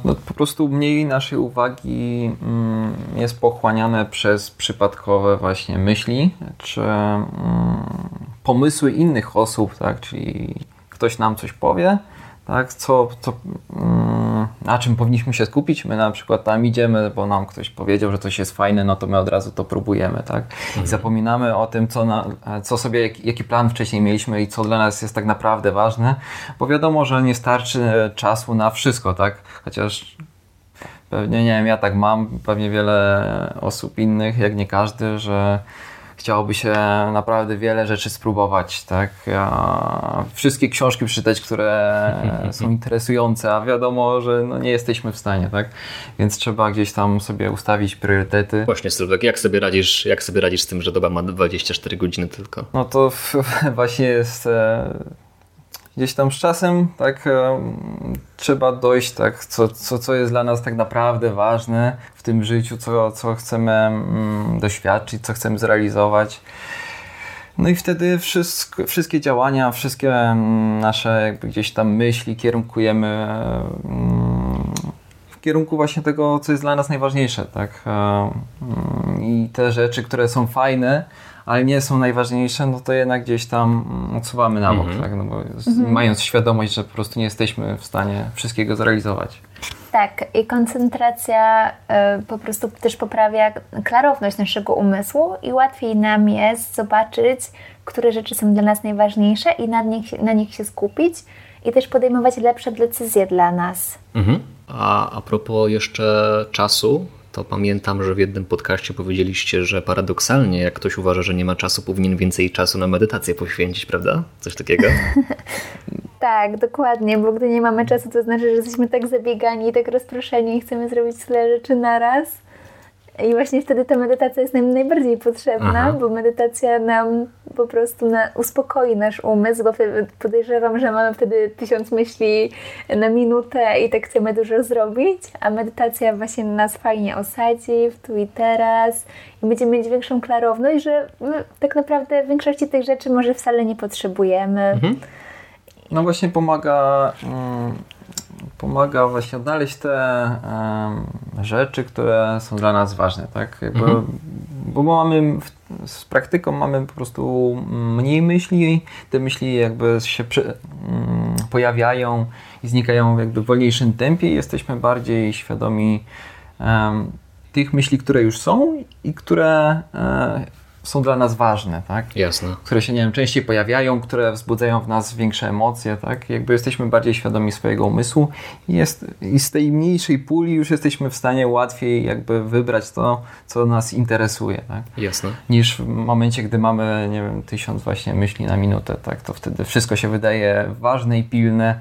No, po prostu mniej naszej uwagi mm, jest pochłaniane przez przypadkowe właśnie myśli, czy mm, pomysły innych osób, tak? Czyli ktoś nam coś powie, tak? Co, co, mm, na czym powinniśmy się skupić? My na przykład tam idziemy, bo nam ktoś powiedział, że coś jest fajne, no to my od razu to próbujemy, tak? I mhm. zapominamy o tym, co, na, co sobie, jaki, jaki plan wcześniej mieliśmy i co dla nas jest tak naprawdę ważne, bo wiadomo, że nie starczy czasu na wszystko, tak? Chociaż pewnie, nie wiem, ja tak mam, pewnie wiele osób innych, jak nie każdy, że chciałoby się naprawdę wiele rzeczy spróbować, tak? Ja, wszystkie książki przeczytać, które są interesujące, a wiadomo, że no nie jesteśmy w stanie, tak? Więc trzeba gdzieś tam sobie ustawić priorytety. Właśnie, Sylwek, jak sobie radzisz, jak sobie radzisz z tym, że doba ma 24 godziny tylko? No to właśnie jest... Gdzieś tam z czasem tak trzeba dojść, tak, co, co, co jest dla nas tak naprawdę ważne w tym życiu, co, co chcemy mm, doświadczyć, co chcemy zrealizować. No i wtedy wszystko, wszystkie działania, wszystkie mm, nasze jakby gdzieś tam myśli kierunkujemy mm, w kierunku właśnie tego, co jest dla nas najważniejsze, tak? I te rzeczy, które są fajne, ale nie są najważniejsze, no to jednak gdzieś tam odsuwamy na bok, mhm. tak? no bo mhm. mając świadomość, że po prostu nie jesteśmy w stanie wszystkiego zrealizować. Tak, i koncentracja y, po prostu też poprawia klarowność naszego umysłu i łatwiej nam jest zobaczyć, które rzeczy są dla nas najważniejsze i na nich, na nich się skupić i też podejmować lepsze decyzje dla nas. Mhm. A, a propos jeszcze czasu, to pamiętam, że w jednym podcaście powiedzieliście, że paradoksalnie, jak ktoś uważa, że nie ma czasu, powinien więcej czasu na medytację poświęcić, prawda? Coś takiego? tak, dokładnie, bo gdy nie mamy czasu, to znaczy, że jesteśmy tak zabiegani, tak rozproszeni i chcemy zrobić tyle rzeczy naraz i właśnie wtedy ta medytacja jest nam najbardziej potrzebna, Aha. bo medytacja nam po prostu na, uspokoi nasz umysł, bo podejrzewam, że mamy wtedy tysiąc myśli na minutę i tak chcemy dużo zrobić, a medytacja właśnie nas fajnie osadzi w tu i teraz i będziemy mieć większą klarowność, że my tak naprawdę większości tych rzeczy może wcale nie potrzebujemy. Mhm. No właśnie pomaga... Mm pomaga właśnie odnaleźć te um, rzeczy, które są dla nas ważne, tak? Jakby, mhm. Bo mamy z praktyką mamy po prostu mniej myśli, te myśli jakby się przy, um, pojawiają i znikają jakby w wolniejszym tempie i jesteśmy bardziej świadomi um, tych myśli, które już są i które e, są dla nas ważne, tak? Jasne. Które się, nie wiem, częściej pojawiają, które wzbudzają w nas większe emocje, tak? Jakby jesteśmy bardziej świadomi swojego umysłu i, jest, i z tej mniejszej puli już jesteśmy w stanie łatwiej jakby wybrać to, co nas interesuje, tak? Jasne. Niż w momencie, gdy mamy, nie wiem, tysiąc właśnie myśli na minutę, tak? To wtedy wszystko się wydaje ważne i pilne,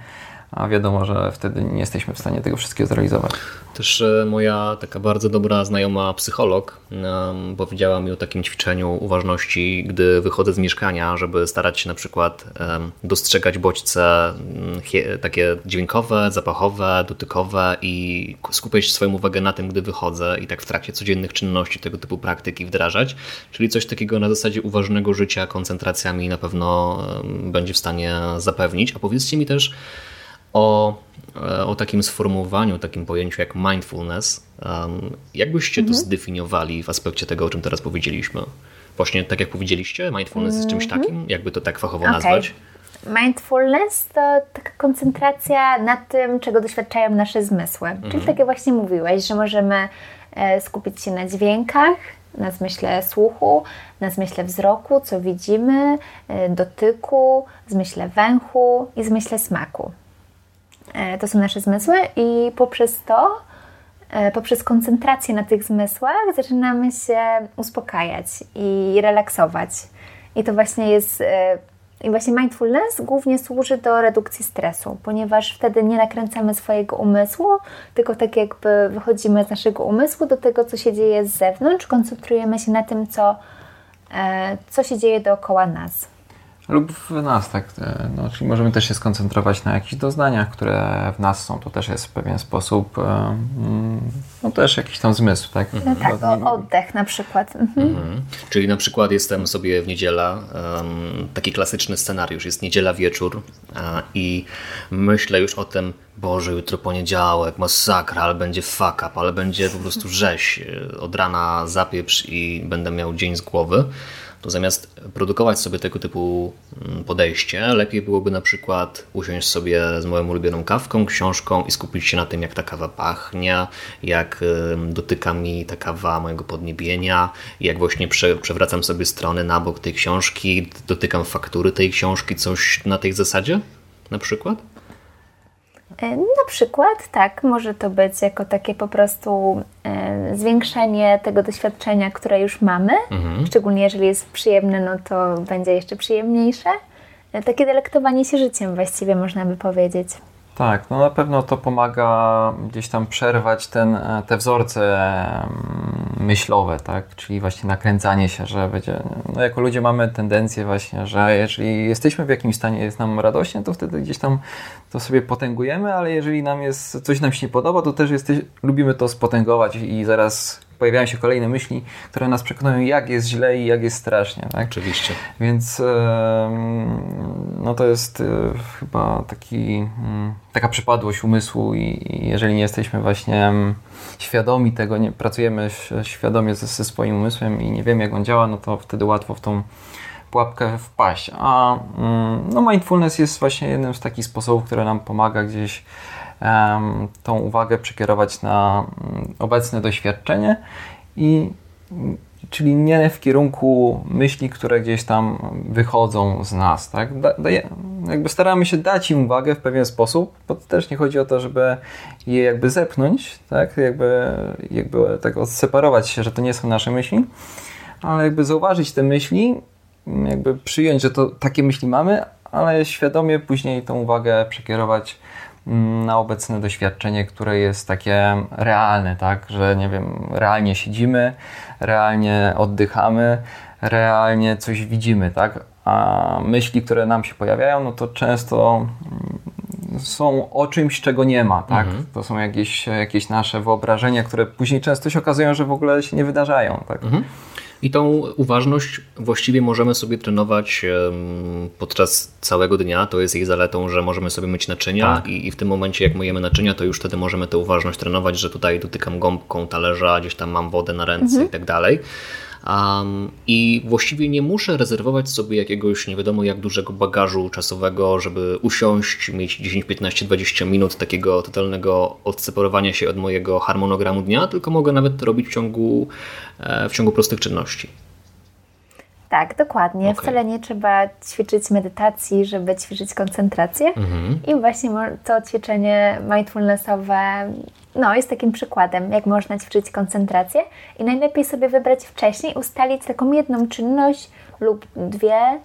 a wiadomo, że wtedy nie jesteśmy w stanie tego wszystkiego zrealizować. Też e, moja taka bardzo dobra znajoma psycholog powiedziała mi o takim ćwiczeniu uważności, gdy wychodzę z mieszkania, żeby starać się na przykład dostrzegać bodźce takie dźwiękowe, zapachowe, dotykowe i skupiać swoją uwagę na tym, gdy wychodzę i tak w trakcie codziennych czynności tego typu praktyki wdrażać. Czyli coś takiego na zasadzie uważnego życia koncentracjami na pewno będzie w stanie zapewnić. A powiedzcie mi też, o, e, o takim sformułowaniu, takim pojęciu jak mindfulness. Jak byście mhm. to zdefiniowali w aspekcie tego, o czym teraz powiedzieliśmy? Właśnie tak jak powiedzieliście, mindfulness jest czymś mhm. takim, jakby to tak fachowo okay. nazwać? Mindfulness to taka koncentracja na tym, czego doświadczają nasze zmysły. Mhm. Czyli tak jak właśnie mówiłeś, że możemy e, skupić się na dźwiękach, na zmyśle słuchu, na zmyśle wzroku, co widzimy, e, dotyku, zmyśle węchu i zmyśle smaku. E, to są nasze zmysły i poprzez to, e, poprzez koncentrację na tych zmysłach zaczynamy się uspokajać i relaksować. I to właśnie jest i właśnie mindfulness głównie służy do redukcji stresu, ponieważ wtedy nie nakręcamy swojego umysłu, tylko tak jakby wychodzimy z naszego umysłu do tego, co się dzieje z zewnątrz, koncentrujemy się na tym, co, e, co się dzieje dookoła nas. Lub w nas, tak. E, no, czyli możemy też się skoncentrować na jakichś doznaniach, które w nas są. To też jest w pewien sposób, e, mm, no też jakiś tam zmysł, tak? No tak, o, oddech na przykład. Mhm. Mhm. Czyli na przykład jestem sobie w niedziela, um, taki klasyczny scenariusz, jest niedziela wieczór i myślę już o tym, Boże, jutro poniedziałek, masakra, ale będzie fuck up, ale będzie po prostu rzeź, e, od rana zapieprz i będę miał dzień z głowy to zamiast produkować sobie tego typu mm, podejście, lepiej byłoby na przykład usiąść sobie z moją ulubioną kawką, książką i skupić się na tym, jak ta kawa pachnie, jak dotyka mi ta kawa mojego podniebienia, jak właśnie przewracam sobie strony na bok tej książki, dotykam faktury tej książki, coś na tej zasadzie na przykład? E, na przykład, tak, może to być jako takie po prostu e, zwiększenie tego doświadczenia, które już mamy, mhm. szczególnie jeżeli jest przyjemne, no to będzie jeszcze przyjemniejsze. E, takie delektowanie się życiem właściwie można by powiedzieć. Tak, no na pewno to pomaga gdzieś tam przerwać ten, e, te wzorce myślowe, tak? Czyli właśnie nakręcanie się, że będzie. No jako ludzie mamy tendencję właśnie, że jeżeli jesteśmy w jakimś stanie, jest nam radośnie, to wtedy gdzieś tam to sobie potęgujemy, ale jeżeli nam jest, coś nam się nie podoba, to też jesteś, lubimy to spotęgować i zaraz pojawiają się kolejne myśli, które nas przekonują, jak jest źle i jak jest strasznie. Tak? Oczywiście. Więc no to jest e, chyba taki, mm, taka przypadłość umysłu i jeżeli nie jesteśmy właśnie świadomi tego, nie pracujemy świadomie ze, ze swoim umysłem i nie wiemy, jak on działa, no to wtedy łatwo w tą pułapkę wpaść. A mm, no mindfulness jest właśnie jednym z takich sposobów, które nam pomaga gdzieś tą uwagę przekierować na mm, obecne doświadczenie i czyli nie w kierunku myśli, które gdzieś tam wychodzą z nas, tak? Da, daje, jakby staramy się dać im uwagę w pewien sposób, bo też nie chodzi o to, żeby je jakby zepchnąć, tak? Jakby, jakby tak odseparować się, że to nie są nasze myśli, ale jakby zauważyć te myśli, jakby przyjąć, że to takie myśli mamy, ale świadomie później tą uwagę przekierować na obecne doświadczenie, które jest takie realne, tak, że nie wiem, realnie siedzimy, realnie oddychamy, realnie coś widzimy, tak, a myśli, które nam się pojawiają, no to często mm, są o czymś, czego nie ma, tak? Mhm. To są jakieś, jakieś nasze wyobrażenia, które później często się okazują, że w ogóle się nie wydarzają, tak? Mhm. I tą uważność właściwie możemy sobie trenować podczas całego dnia. To jest jej zaletą, że możemy sobie myć naczynia tak. i, w tym momencie, jak myjemy naczynia, to już wtedy możemy tę uważność trenować, że tutaj dotykam gąbką talerza, gdzieś tam mam wodę na ręce mhm. i tak dalej. Um, I właściwie nie muszę rezerwować sobie jakiegoś nie wiadomo jak dużego bagażu czasowego, żeby usiąść, mieć 10, 15, 20 minut takiego totalnego odseparowania się od mojego harmonogramu dnia, tylko mogę nawet to robić w ciągu, e, w ciągu prostych czynności. Tak, dokładnie. Okay. Wcale nie trzeba ćwiczyć medytacji, żeby ćwiczyć koncentrację. Mhm. I właśnie to ćwiczenie mindfulnessowe no, jest takim przykładem, jak można ćwiczyć koncentrację. I najlepiej sobie wybrać wcześniej, ustalić taką jedną czynność lub dwie,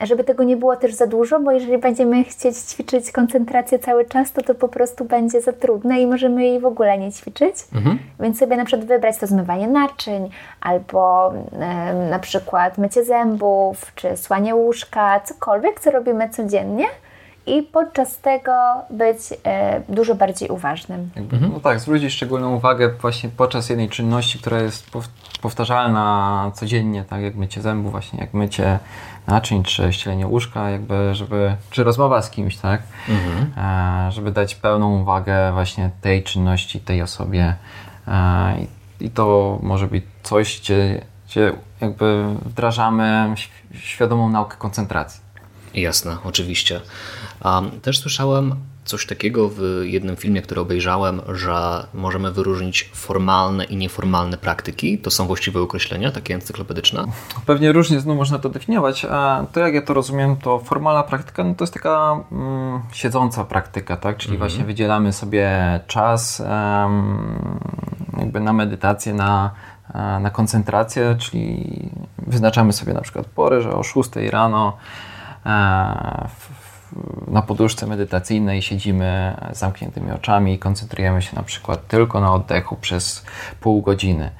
żeby tego nie było też za dużo, bo jeżeli będziemy chcieć ćwiczyć koncentrację cały czas, to to po prostu będzie za trudne i możemy jej w ogóle nie ćwiczyć. Mhm. Więc sobie na przykład wybrać to zmywanie naczyń, albo e, na przykład mycie zębów, czy słanie łóżka, cokolwiek, co robimy codziennie i podczas tego być e, dużo bardziej uważnym. Mhm. No tak, zwrócić szczególną uwagę właśnie podczas jednej czynności, która jest powtarzalna codziennie, tak jak mycie zębów, właśnie jak mycie naczyń, czy ścielenie łóżka, jakby, żeby, czy rozmowa z kimś, tak, mhm. e, żeby dać pełną uwagę właśnie tej czynności, tej osobie e, i, i to może być coś, gdzie, gdzie jakby wdrażamy świadomą naukę koncentracji. Jasne, oczywiście. Też słyszałem coś takiego w jednym filmie, który obejrzałem, że możemy wyróżnić formalne i nieformalne praktyki. To są właściwe określenia, takie encyklopedyczne? Pewnie różnie znów można to definiować. To jak ja to rozumiem, to formalna praktyka no to jest taka mm, siedząca praktyka, tak? Czyli mhm. właśnie wydzielamy sobie czas um, jakby na medytację, na, na koncentrację, czyli wyznaczamy sobie na przykład pory, że o 6 rano e, na poduszce medytacyjnej siedzimy z zamkniętymi oczami i koncentrujemy się na przykład tylko na oddechu przez pół godziny.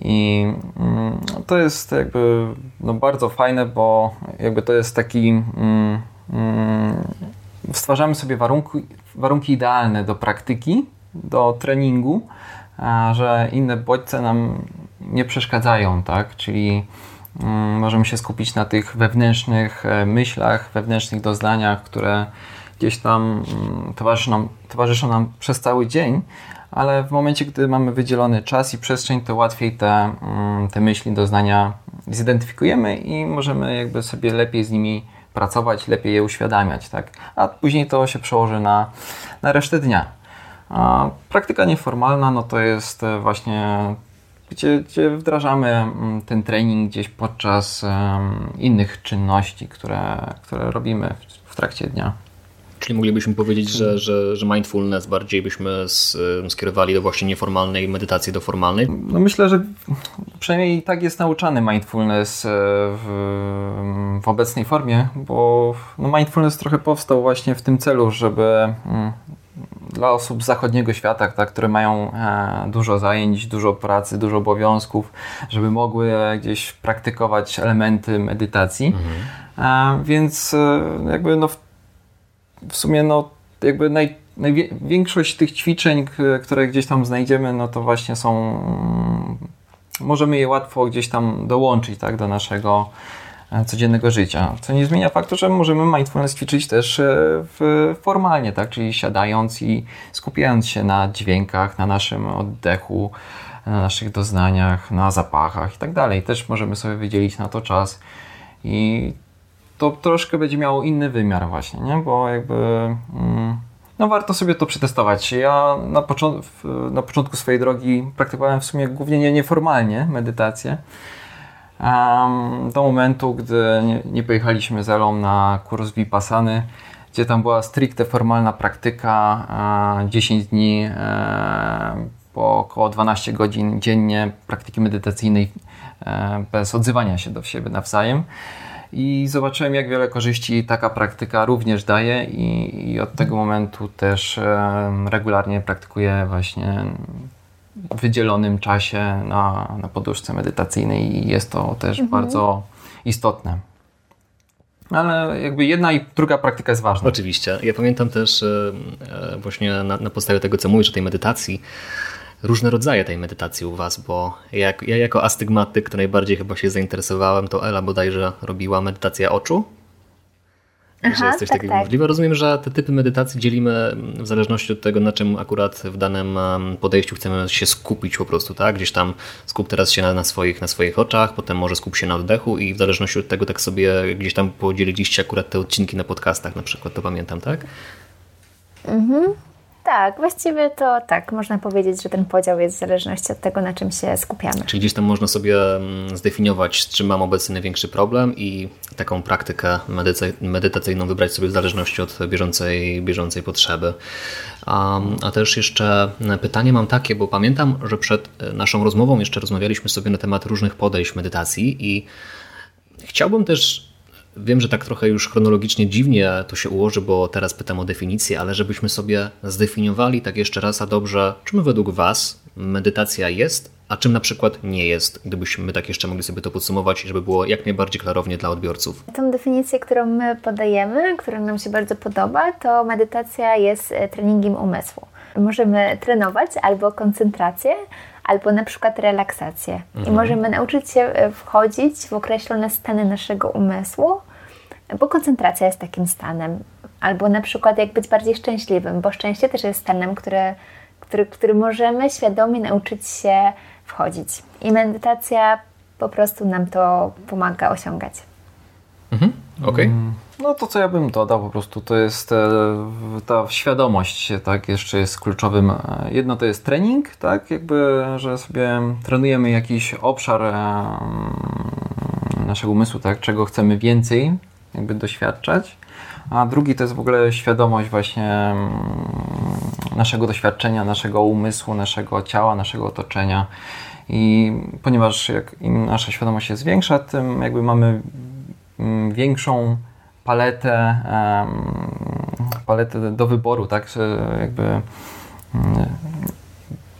I mm, to jest jakby no bardzo fajne, bo jakby to jest taki. Mm, mm, stwarzamy sobie warunki, warunki idealne do praktyki, do treningu, że inne bodźce nam nie przeszkadzają, tak? Czyli możemy się skupić na tych wewnętrznych e, myślach, wewnętrznych doznaniach, które gdzieś tam mm, towarzyszą nam, towarzyszą nam przez cały dzień, ale w momencie, gdy mamy wydzielony czas i przestrzeń, to łatwiej te, mm, te myśli, doznania zidentyfikujemy i możemy jakby sobie lepiej z nimi pracować, lepiej je uświadamiać, tak? A później to się przełoży na, na resztę dnia. A praktyka nieformalna, no to jest e, właśnie gdzie, gdzie wdrażamy mm, ten trening gdzieś podczas innych czynności, które, które robimy w, trakcie dnia. Czyli moglibyśmy powiedzieć, że, że, że mindfulness bardziej byśmy skierowali do właśnie nieformalnej medytacji do formalnej? No myślę, że przynajmniej tak jest nauczany mindfulness e, w, w obecnej formie, bo no mindfulness trochę powstał właśnie w tym celu, żeby mm, dla osób z zachodniego świata, tak, które mają e, dużo zajęć, dużo pracy, dużo obowiązków, żeby mogły gdzieś praktykować elementy medytacji. Mhm. E, więc e, jakby no w, sumie no jakby naj, największość tych ćwiczeń, które gdzieś tam znajdziemy, no to właśnie są możemy je łatwo gdzieś tam dołączyć tak, do naszego codziennego życia. Co nie zmienia faktu, że możemy mindfulness ćwiczyć też e, w, formalnie, tak? czyli siadając i skupiając się na dźwiękach, na naszym oddechu, na naszych doznaniach, na zapachach i tak dalej. Też możemy sobie wydzielić na to czas i to troszkę będzie miało inny wymiar właśnie, nie? bo jakby mm, no warto sobie to przetestować. Ja na, począ na początku swojej drogi praktykowałem w sumie głównie nieformalnie medytację do momentu, gdy nie, nie pojechaliśmy z Elą na kurs Vipassany, gdzie tam była stricte formalna praktyka, 10 dni e, po około 12 godzin dziennie praktyki medytacyjnej e, bez odzywania się do siebie nawzajem. I zobaczyłem, jak wiele korzyści taka praktyka również daje, i, i od tego momentu też e, regularnie praktykuję właśnie wydzielonym czasie na, na poduszce medytacyjnej i jest to też mhm. bardzo istotne. Ale jakby jedna i druga praktyka jest ważna. Oczywiście. Ja pamiętam też e, e, właśnie na, na podstawie tego, co mówisz o tej medytacji, różne rodzaje tej medytacji u Was, bo jak, ja jako astygmatyk, to najbardziej chyba się zainteresowałem, to Ela bodajże robiła medytację oczu. Aha, że jest coś tak, takiego tak. możliwe. Rozumiem, że te typy medytacji dzielimy w zależności od tego, na czym akurat w danym podejściu chcemy się skupić po prostu, tak? Gdzieś tam skup teraz się na, na, swoich, na swoich oczach, potem może skup się na oddechu i w zależności od tego tak sobie gdzieś tam podzieliliście akurat te odcinki na podcastach na przykład, to pamiętam, tak? Mhm. Tak, właściwie to tak, można powiedzieć, że ten podział jest w zależności od tego, na czym się skupiamy. Czyli gdzieś tam można sobie mm, zdefiniować, z czym mam obecnie największy problem i taką praktykę medytacyjną wybrać sobie w zależności od bieżącej, bieżącej potrzeby. A, a też jeszcze pytanie mam takie, bo pamiętam, że przed naszą rozmową jeszcze rozmawialiśmy sobie na temat różnych podejść medytacji i chciałbym też Wiem, że tak trochę już chronologicznie dziwnie to się ułoży, bo teraz pytam o definicję, ale żebyśmy sobie zdefiniowali tak jeszcze raz, a dobrze, czym według Was medytacja jest, a czym na przykład nie jest, gdybyśmy tak jeszcze mogli sobie to podsumować, żeby było jak najbardziej klarownie dla odbiorców. Tą definicję, którą my podajemy, która nam się bardzo podoba, to medytacja jest e, treningiem umysłu. Możemy trenować albo koncentrację, albo na przykład relaksację. Mhm. I możemy nauczyć się e, wchodzić w określone stany naszego umysłu, bo koncentracja jest takim stanem. Albo na przykład jak być bardziej szczęśliwym, bo szczęście też jest stanem, który, który, który możemy świadomie nauczyć się wchodzić. I medytacja po prostu nam to pomaga osiągać. Mhm. Okej. Okay. Mm, No to co ja bym dodał po prostu, to jest e, ta świadomość, tak, jeszcze jest kluczowym. E, jedno to jest trening, tak, jakby, że sobie trenujemy jakiś obszar e, naszego umysłu, tak, czego chcemy więcej jakby doświadczać, a drugi to jest w ogóle świadomość właśnie mm, naszego doświadczenia, naszego umysłu, naszego ciała, naszego otoczenia. I ponieważ jak im nasza świadomość jest większa, tym jakby mamy mm, większą paletę, paletę do wyboru, tak, że jakby mm,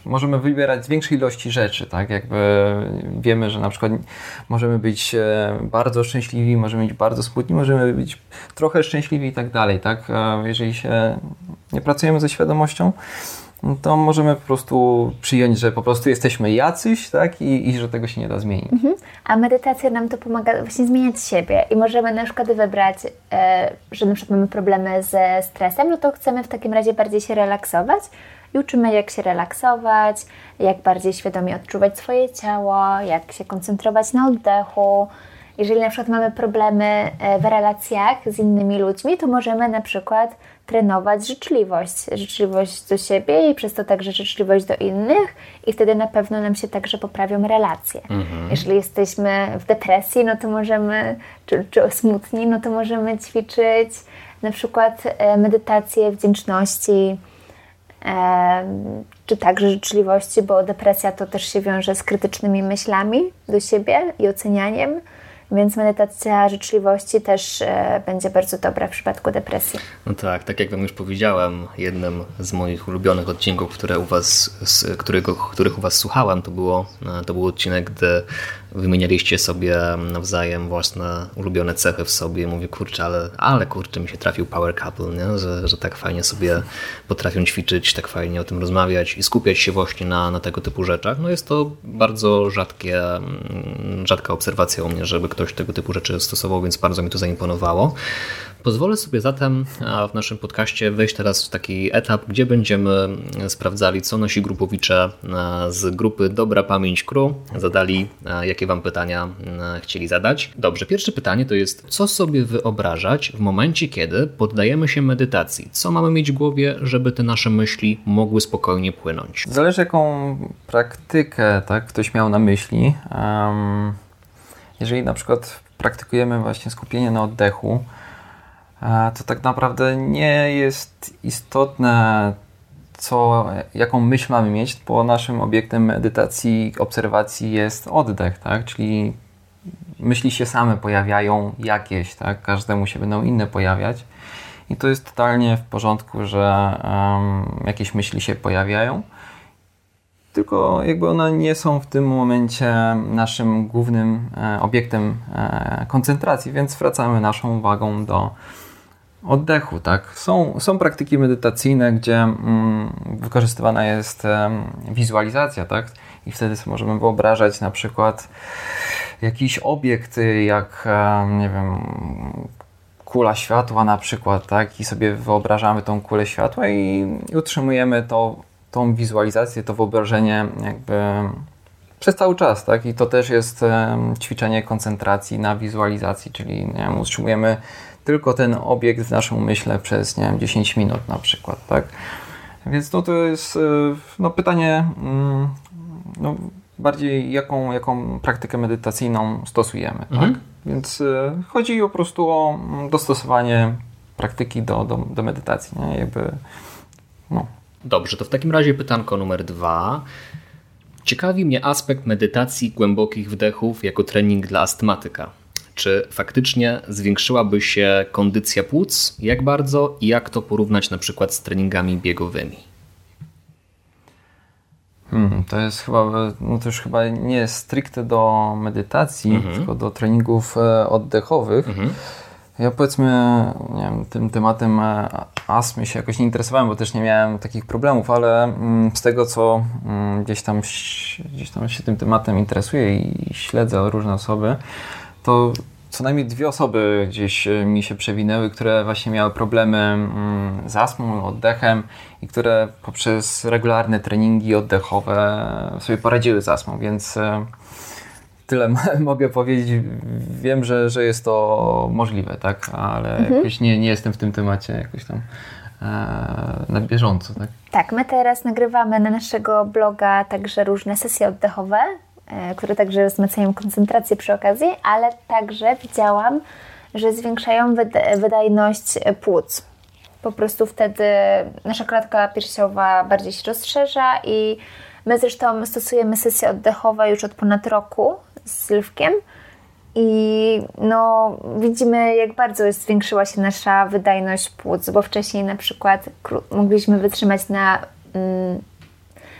możemy wybierać z większej ilości rzeczy, tak? Jakby wiemy, że na przykład możemy być e, bardzo szczęśliwi, możemy być bardzo smutni, możemy być trochę szczęśliwi i tak dalej, tak? Jeżeli się nie pracujemy ze świadomością, to możemy po prostu przyjąć, że po prostu jesteśmy jacyś, tak? I, i że tego się nie da zmienić. Mhm. A medytacja nam to pomaga właśnie zmieniać siebie i możemy na przykład wybrać, e, że na przykład mamy problemy ze stresem, no to chcemy w takim razie bardziej się relaksować i uczymy jak się relaksować, jak bardziej świadomie odczuwać swoje ciało, jak się koncentrować na oddechu. Jeżeli na przykład mamy problemy e, w relacjach z innymi ludźmi, to możemy na przykład trenować życzliwość, życzliwość do siebie i przez to także życzliwość do innych i wtedy na pewno nam się także poprawią relacje. Mhm. Jeżeli jesteśmy w depresji, no to możemy, czy, czy smutni, no to możemy ćwiczyć na przykład e, medytację wdzięczności, czy także życzliwości, bo depresja to też się wiąże z krytycznymi myślami do siebie i ocenianiem. Więc medytacja życzliwości też e, będzie bardzo dobra w przypadku depresji. No tak, tak jak Wam już powiedziałem, jednym z moich ulubionych odcinków, które u was, z którego, których u Was słuchałem, to, było, e, to był odcinek, gdy wymienialiście sobie nawzajem własne ulubione cechy w sobie. Mówię, kurczę, ale, ale kurczę, mi się trafił power couple, nie? Że, że tak fajnie sobie potrafią ćwiczyć, tak fajnie o tym rozmawiać i skupiać się właśnie na, na tego typu rzeczach. No jest to bardzo rzadkie, mm, rzadka obserwacja u mnie, żeby ktoś tego typu rzeczy stosował, więc bardzo mi to zaimponowało. Pozwolę sobie zatem w naszym podcaście wejść teraz w taki etap, gdzie będziemy sprawdzali, co nasi grupowicze z grupy Dobra Pamięć Crew zadali, jakie Wam pytania chcieli zadać. Dobrze, pierwsze pytanie to jest, co sobie wyobrażać w momencie, kiedy poddajemy się medytacji? Co mamy mieć w głowie, żeby te nasze myśli mogły spokojnie płynąć? Zależy, jaką praktykę tak, ktoś miał na myśli. Um, jeżeli na przykład praktykujemy właśnie skupienie na oddechu, to tak naprawdę nie jest istotne, co, jaką myśl mamy mieć, bo naszym obiektem medytacji, obserwacji jest oddech, tak? Czyli myśli się same pojawiają jakieś, tak? Każdemu się będą inne pojawiać. I to jest totalnie w porządku, że um, jakieś myśli się pojawiają. Tylko jakby one nie są w tym momencie naszym głównym e, obiektem e, koncentracji, więc wracamy naszą uwagą do, oddechu, tak? Są, są praktyki medytacyjne, gdzie mm, wykorzystywana jest wizualizacja, tak? I wtedy możemy wyobrażać na przykład jakiś obiekt, jak, nie wiem, kula światła na przykład, tak? I sobie wyobrażamy tą kulę światła i, i utrzymujemy to, tą wizualizację, to wyobrażenie jakby przez cały czas, tak? I to też jest um, ćwiczenie koncentracji na wizualizacji, czyli nie wiem, utrzymujemy tylko ten obiekt w naszym umyśle przez, nie wiem, 10 minut na przykład, tak? Więc no to jest e, no, pytanie mm, no, bardziej jaką, jaką praktykę medytacyjną stosujemy, tak? mhm. tak? Więc e, chodzi po prostu o mm, dostosowanie praktyki do, do, do medytacji, nie? Jakby, no. Dobrze, to w takim razie pytanko numer dwa. Ciekawi mnie aspekt medytacji głębokich wdechów jako trening dla astmatyka. Czy faktycznie zwiększyłaby się kondycja płuc? Jak bardzo i jak to porównać na przykład z treningami biegowymi? Hmm, to jest chyba, no to już chyba nie stricte do medytacji, mhm. tylko do treningów e, oddechowych. Mhm. Ja powiedzmy, nie wiem, tym tematem e, astmy się jakoś nie interesowałem, bo też nie miałem takich problemów, ale mm, z tego, co mm, gdzieś tam, gdzieś tam się tym tematem interesuję i śledzę różne osoby, to co najmniej dwie osoby gdzieś e, mi się przewinęły, które właśnie miały problemy mm, z astmą, oddechem i które poprzez regularne treningi oddechowe sobie poradziły z astmą, więc e, tyle mogę powiedzieć. Wiem, że, że jest to możliwe, tak? Ale mhm. jakoś nie, nie jestem w tym temacie jakoś tam e, na bieżąco, tak? Tak, my teraz nagrywamy na naszego bloga także różne sesje oddechowe, e, które także wzmacniają koncentrację przy okazji, ale także widziałam, że zwiększają wydajność płuc. Po prostu wtedy nasza klatka piersiowa bardziej się rozszerza i my zresztą stosujemy sesje oddechowe już od ponad roku z Lwkiem i no, widzimy, jak bardzo zwiększyła się nasza wydajność płuc, bo wcześniej na przykład mogliśmy wytrzymać na mm,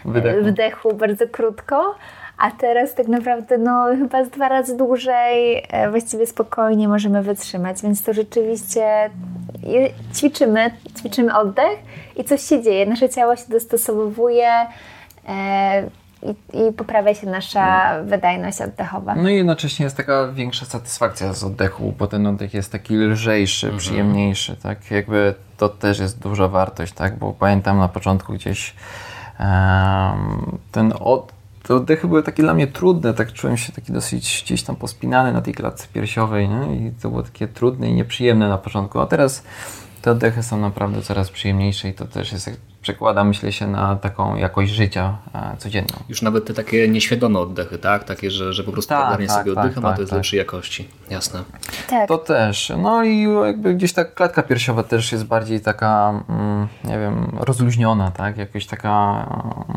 wdechu. wdechu bardzo krótko, a teraz tak naprawdę no, chyba z dwa razy dłużej e, właściwie spokojnie możemy wytrzymać, więc to rzeczywiście ćwiczymy, ćwiczymy oddech i coś się dzieje. Nasze ciało się dostosowuje e, i, i, poprawia się nasza wydajność oddechowa. No i jednocześnie jest taka większa satysfakcja z oddechu, bo ten oddech jest taki lżejszy, mhm. przyjemniejszy, tak? Jakby to też jest duża wartość, tak? Bo pamiętam na początku gdzieś um, ten od, te oddechy były takie dla mnie trudne, tak czułem się taki dosyć gdzieś tam pospinany na tej klatce piersiowej nie? i to było takie trudne i nieprzyjemne na początku, a teraz te oddechy są naprawdę coraz przyjemniejsze i to też jest przekłada, myślę się, na taką jakość życia e, codzienną. Już nawet te takie nieświadome oddechy, tak? Takie, że, że po prostu tak, tak sobie tak, oddycham, tak, a to jest tak. lepszej jakości. Jasne. Tak. To też. No i jakby gdzieś ta klatka piersiowa też jest bardziej taka, mm, nie wiem, rozluźniona, tak? Jakoś taka,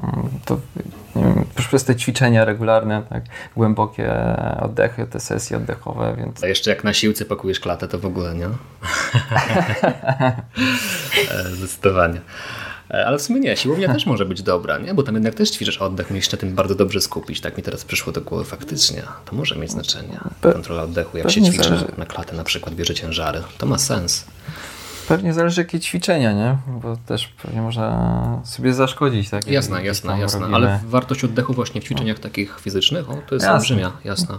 mm, to, nie wiem, przez te ćwiczenia regularne, tak? Głębokie oddechy, te sesje oddechowe, więc... A jeszcze jak na siłce pakujesz klatę, to w ogóle, nie? E, zdecydowanie. E, ale w sumie nie, siłownia też może być dobra, nie? bo tam jednak też ćwiczysz oddech, musisz na tym bardzo dobrze skupić. Tak mi teraz przyszło do głowy faktycznie. To może mieć znaczenie. Kontrola oddechu, jak się ćwiczy zależy. na klatę, na przykład bierze ciężary. To ma sens. Pewnie zależy jakie ćwiczenia, nie? Bo też pewnie można sobie zaszkodzić. Tak? Jasne, jasne, jasne. Robimy. Ale wartość oddechu właśnie w ćwiczeniach takich fizycznych, o, to jest jasne. olbrzymia, jasna.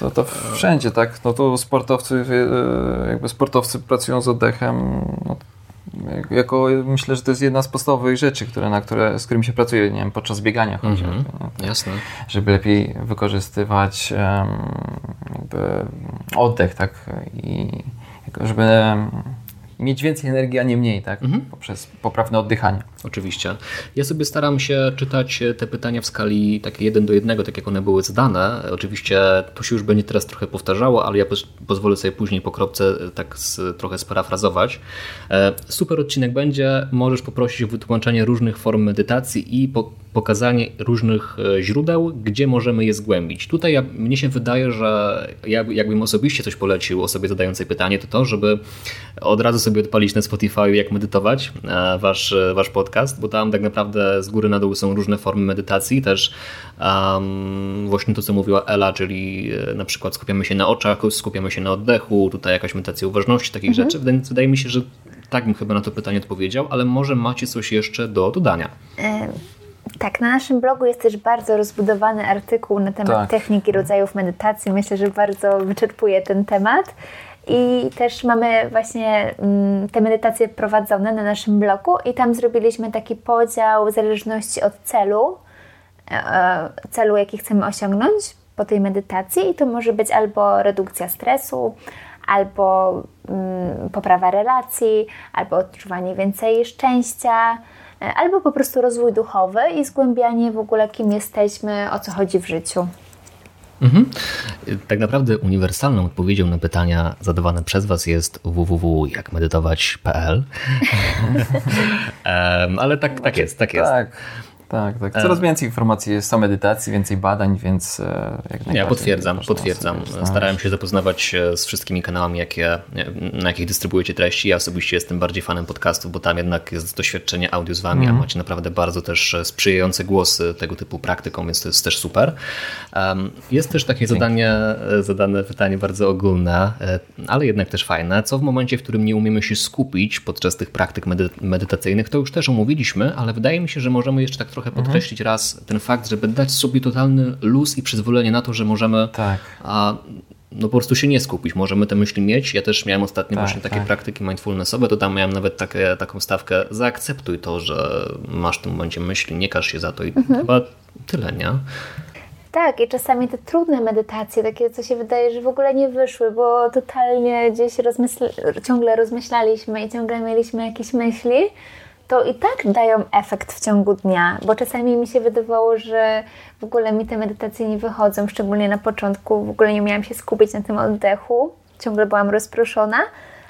To, to wszędzie, tak? No to sportowcy, e, jakby sportowcy pracują z oddechem, no jako myślę, że to jest jedna z podstawowych rzeczy, które, na które, z którymi się pracuje, nie wiem, podczas biegania mm -hmm. Jasne. Żeby lepiej wykorzystywać um, oddech, tak? I żeby mieć więcej energii, a nie mniej, tak? Mhm. Poprzez poprawne oddychanie. Oczywiście. Ja sobie staram się czytać te pytania w skali takiej jeden do jednego, tak jak one były zadane. Oczywiście to się już będzie teraz trochę powtarzało, ale ja pozwolę sobie później po kropce tak z, trochę sparafrazować. E, super odcinek będzie. Możesz poprosić o wytłumaczenie różnych form medytacji i po, pokazanie różnych e, źródeł, gdzie możemy je zgłębić. Tutaj ja, mnie się wydaje, że ja, jakbym osobiście coś polecił osobie zadającej pytanie, to to, żeby od razu sobie odpalić na Spotify, jak medytować, e, wasz, e, wasz podcast, bo tam tak naprawdę z góry na dół są różne formy medytacji, też um, właśnie to, co mówiła Ela, czyli na przykład skupiamy się na oczach, skupiamy się na oddechu, tutaj jakaś medytacja uważności, takich mhm. rzeczy. Wydaje, wydaje mi się, że tak bym chyba na to pytanie odpowiedział, ale może macie coś jeszcze do dodania. Tak, na naszym blogu jest też bardzo rozbudowany artykuł na temat tak. techniki rodzajów medytacji. Myślę, że bardzo wyczerpuje ten temat. I też mamy właśnie mm, te medytacje prowadzone na naszym blogu i tam zrobiliśmy taki podział w zależności od celu, e, celu jaki chcemy osiągnąć po tej medytacji i to może być albo redukcja stresu, albo mm, poprawa relacji, albo odczuwanie więcej szczęścia, E, albo po prostu rozwój duchowy i zgłębianie w ogóle, kim jesteśmy, o co chodzi w życiu. Mhm. Tak naprawdę uniwersalną odpowiedzią na pytania zadawane przez Was jest www.jakmedytować.pl. Ale tak, tak jest, tak jest. Tak. Tak, tak. Coraz e. więcej informacji jest o medytacji, więcej badań, więc e, jak Ja potwierdzam, potwierdzam. Starałem się zapoznawać z wszystkimi kanałami, jakie, na jakich dystrybuujecie treści. Ja osobiście jestem bardziej fanem podcastów, bo tam jednak jest doświadczenie audio z wami, mm. a mhm. macie naprawdę bardzo też sprzyjające głosy tego typu praktykom, więc to jest też super. Jest też takie zadanie, zadane pytanie bardzo ogólne, e, ale jednak też fajne. Co w momencie, w którym nie umiemy się skupić podczas tych praktyk medytacyjnych, to już też omówiliśmy, ale wydaje mi się, że możemy jeszcze tak trochę podkreślić mhm. raz ten fakt, żeby dać sobie totalny luz i przyzwolenie na to, że możemy tak. a, no po prostu się nie skupić. Możemy te myśli mieć. Ja też miałem ostatnio tak, właśnie takie tak. praktyki mindfulnessowe, to tam miałem nawet takie, taką stawkę zaakceptuj to, że masz w tym momencie myśli, nie każ się za to i mhm. chyba tyle, nie? Tak, i czasami te trudne medytacje, takie co się wydaje, że w ogóle nie wyszły, bo totalnie gdzieś rozmyśl ciągle rozmyślaliśmy i ciągle mieliśmy jakieś myśli, to i tak dają efekt w ciągu dnia, bo czasami mi się wydawało, że w ogóle mi te medytacje nie wychodzą, szczególnie na początku, w ogóle nie umiałam się skupić na tym oddechu, ciągle byłam rozproszona,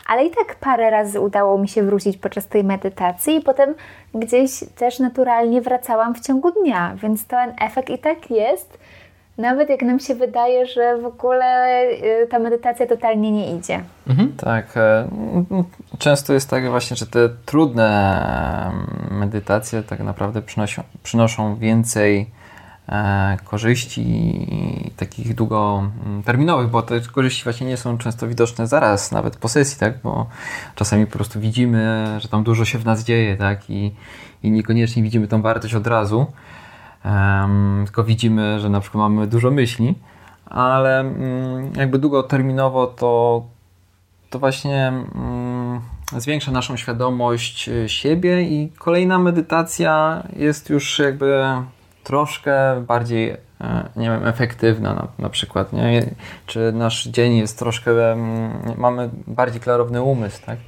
ale i tak parę razy udało mi się wrócić podczas tej medytacji. I potem gdzieś też naturalnie wracałam w ciągu dnia, więc ten efekt i tak jest, nawet jak nam się wydaje, że w ogóle y, ta medytacja totalnie nie idzie. Mhm. Tak. E, często jest tak właśnie, że te trudne medytacje tak naprawdę przynoszą, przynoszą więcej e, korzyści takich długoterminowych, bo te korzyści właśnie nie są często widoczne zaraz, nawet po sesji, tak? bo czasami po prostu widzimy, że tam dużo się w nas dzieje tak? I, i niekoniecznie widzimy tą wartość od razu. Um, tylko widzimy, że na przykład mamy dużo myśli, ale um, jakby długoterminowo to, to właśnie um, zwiększa naszą świadomość e, siebie i kolejna medytacja jest już jakby troszkę bardziej e, nie wiem, efektywna na, na przykład, nie? czy nasz dzień jest troszkę, mamy bardziej klarowny umysł, tak?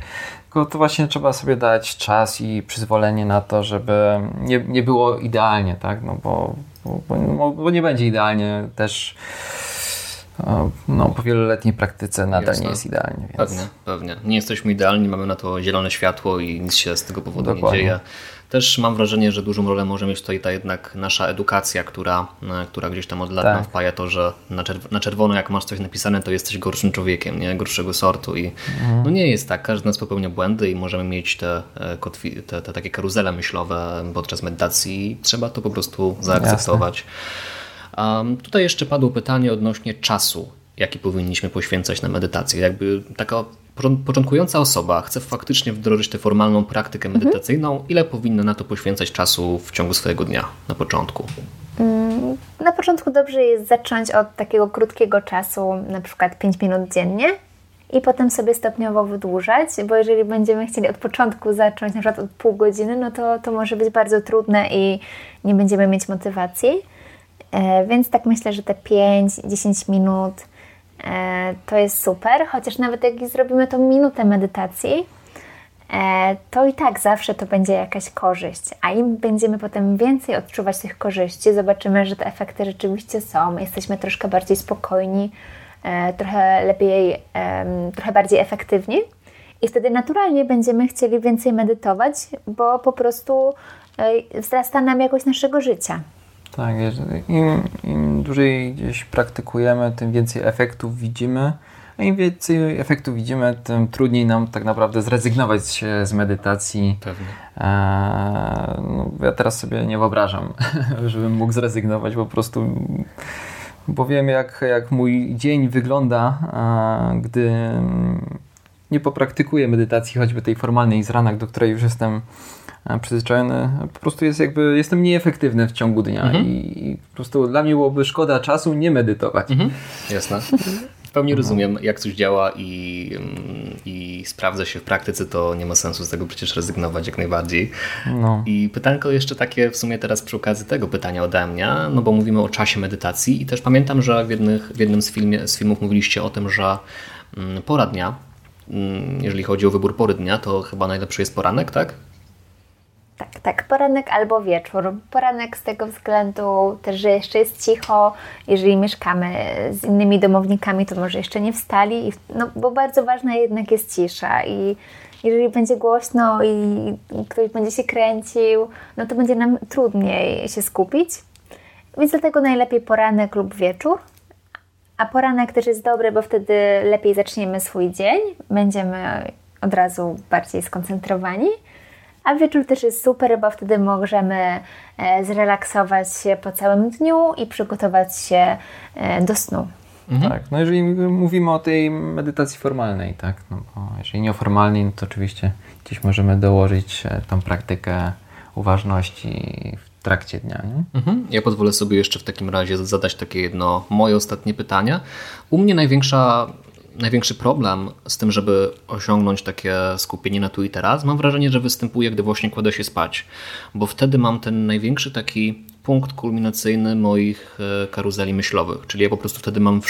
Tylko to właśnie trzeba sobie dać czas i przyzwolenie na to, żeby nie, nie było idealnie, tak? No bo, bo, bo, bo nie będzie idealnie też no, po wieloletniej praktyce nadal Jasne. nie jest idealnie. Więc... Pewnie, pewnie. Nie jesteśmy idealni, mamy na to zielone światło i nic się z tego powodu Dokładnie. nie dzieje. Też mam wrażenie, że dużą rolę może mieć tutaj ta jednak nasza edukacja, która, e, która gdzieś tam od lat tak. nam wpaja to, że na, czerw na, czerwono jak masz coś napisane, to jesteś gorszym człowiekiem, nie? gorszego sortu i mhm. no nie jest tak. Każdy z nas popełnia błędy i możemy mieć te, e, te, te takie karuzele myślowe podczas medytacji trzeba to po prostu zaakceptować. Um, tutaj jeszcze padło pytanie odnośnie czasu, jaki powinniśmy poświęcać na medytację. Jakby taka początkująca osoba chce faktycznie wdrożyć tę formalną praktykę mhm. medytacyjną, ile powinna na to poświęcać czasu w ciągu swojego dnia na początku? Mm, na początku dobrze jest zacząć od takiego krótkiego czasu, na przykład 5 minut dziennie, i potem sobie stopniowo wydłużać, bo jeżeli będziemy chcieli od początku zacząć, na przykład od pół godziny, no to to może być bardzo trudne i nie będziemy mieć motywacji. E, więc tak myślę, że te 5-10 minut to jest super, chociaż nawet jak zrobimy tą minutę medytacji, e, to i tak zawsze to będzie jakaś korzyść. A im będziemy potem więcej odczuwać tych korzyści, zobaczymy, że te efekty rzeczywiście są, jesteśmy troszkę bardziej spokojni, e, trochę lepiej, trochę bardziej efektywni. I wtedy naturalnie będziemy chcieli więcej medytować, bo po prostu wzrasta nam jakość naszego życia. Tak, im, im dłużej gdzieś praktykujemy, tym więcej efektów widzimy. A im więcej efektów widzimy, tym trudniej nam tak naprawdę zrezygnować z medytacji. Pewnie. Eee, no, ja teraz sobie nie wyobrażam, żebym mógł zrezygnować po prostu, bo wiem jak, jak mój dzień wygląda, gdy nie popraktykuję medytacji, choćby tej formalnej z ranak, do której już jestem przyzwyczajony, po prostu jest jakby, jestem nieefektywny w ciągu dnia mhm. i, po prostu dla mnie byłoby szkoda czasu nie medytować. Mhm. Jasne. W pełni rozumiem, jak coś działa i, i sprawdza się w praktyce, to nie ma sensu z tego przecież rezygnować jak najbardziej. No. I pytanko jeszcze takie w sumie teraz przy okazji tego pytania ode mnie, no bo mówimy o czasie medytacji i też pamiętam, że w, jednych, w jednym z, filmie, z filmów mówiliście o tym, że mm, pora dnia, mm, jeżeli chodzi o wybór pory dnia, to chyba najlepszy jest poranek, tak? Tak, tak, poranek albo wieczór. Poranek z tego względu też, że jeszcze jest cicho. Jeżeli mieszkamy z innymi domownikami, to może jeszcze nie wstali, no, bo bardzo ważna jednak jest cisza i jeżeli będzie głośno i ktoś będzie się kręcił, no to będzie nam trudniej się skupić. Więc dlatego najlepiej poranek lub wieczór. A poranek też jest dobry, bo wtedy lepiej zaczniemy swój dzień, będziemy od razu bardziej skoncentrowani. A wieczór też jest super, bo wtedy możemy e, zrelaksować się po całym dniu i przygotować się e, do snu. Mhm. Tak, no jeżeli mówimy o tej medytacji formalnej, tak, no bo jeżeli nieformalnej, no to oczywiście gdzieś możemy dołożyć e, tą praktykę uważności w trakcie dnia. Nie? Mhm. Ja pozwolę sobie jeszcze w takim razie zadać takie jedno moje ostatnie pytanie. U mnie największa największy problem z tym, żeby osiągnąć takie skupienie na tu i teraz, mam wrażenie, że występuje, gdy właśnie kładę się spać, bo wtedy mam ten największy taki punkt kulminacyjny moich e, karuzeli myślowych, czyli ja po prostu wtedy mam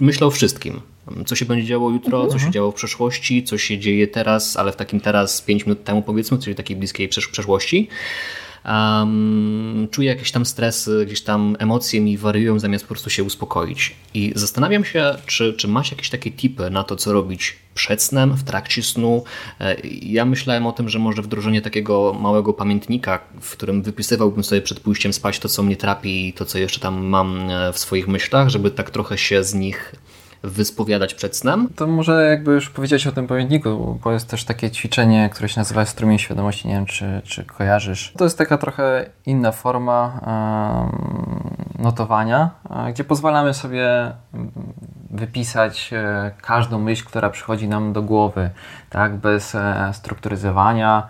myślę o wszystkim. Co się będzie działo jutro, co się mhm. działo w przeszłości, co się dzieje teraz, ale w takim teraz 5 minut temu powiedzmy, czyli takiej bliskiej przeszłości. Um, czuję jakieś tam stresy, gdzieś tam emocje mi wariują zamiast po prostu się uspokoić. I zastanawiam się, czy, czy masz jakieś takie tipy na to, co robić przed snem, w trakcie snu. E, ja myślałem o tym, że może wdrożenie takiego małego pamiętnika, w którym wypisywałbym sobie przed pójściem spać to, co mnie trapi i to, co jeszcze tam mam e, w swoich myślach, żeby tak trochę się z nich wyspowiadać przed snem. To może jakby już powiedzieć o tym pamiętniku, bo jest też takie ćwiczenie, które się nazywa strumień świadomości, nie wiem czy, czy kojarzysz. To jest taka trochę inna forma um, notowania, gdzie pozwalamy sobie wypisać e, każdą myśl, która przychodzi nam do głowy, tak, bez e, strukturyzowania,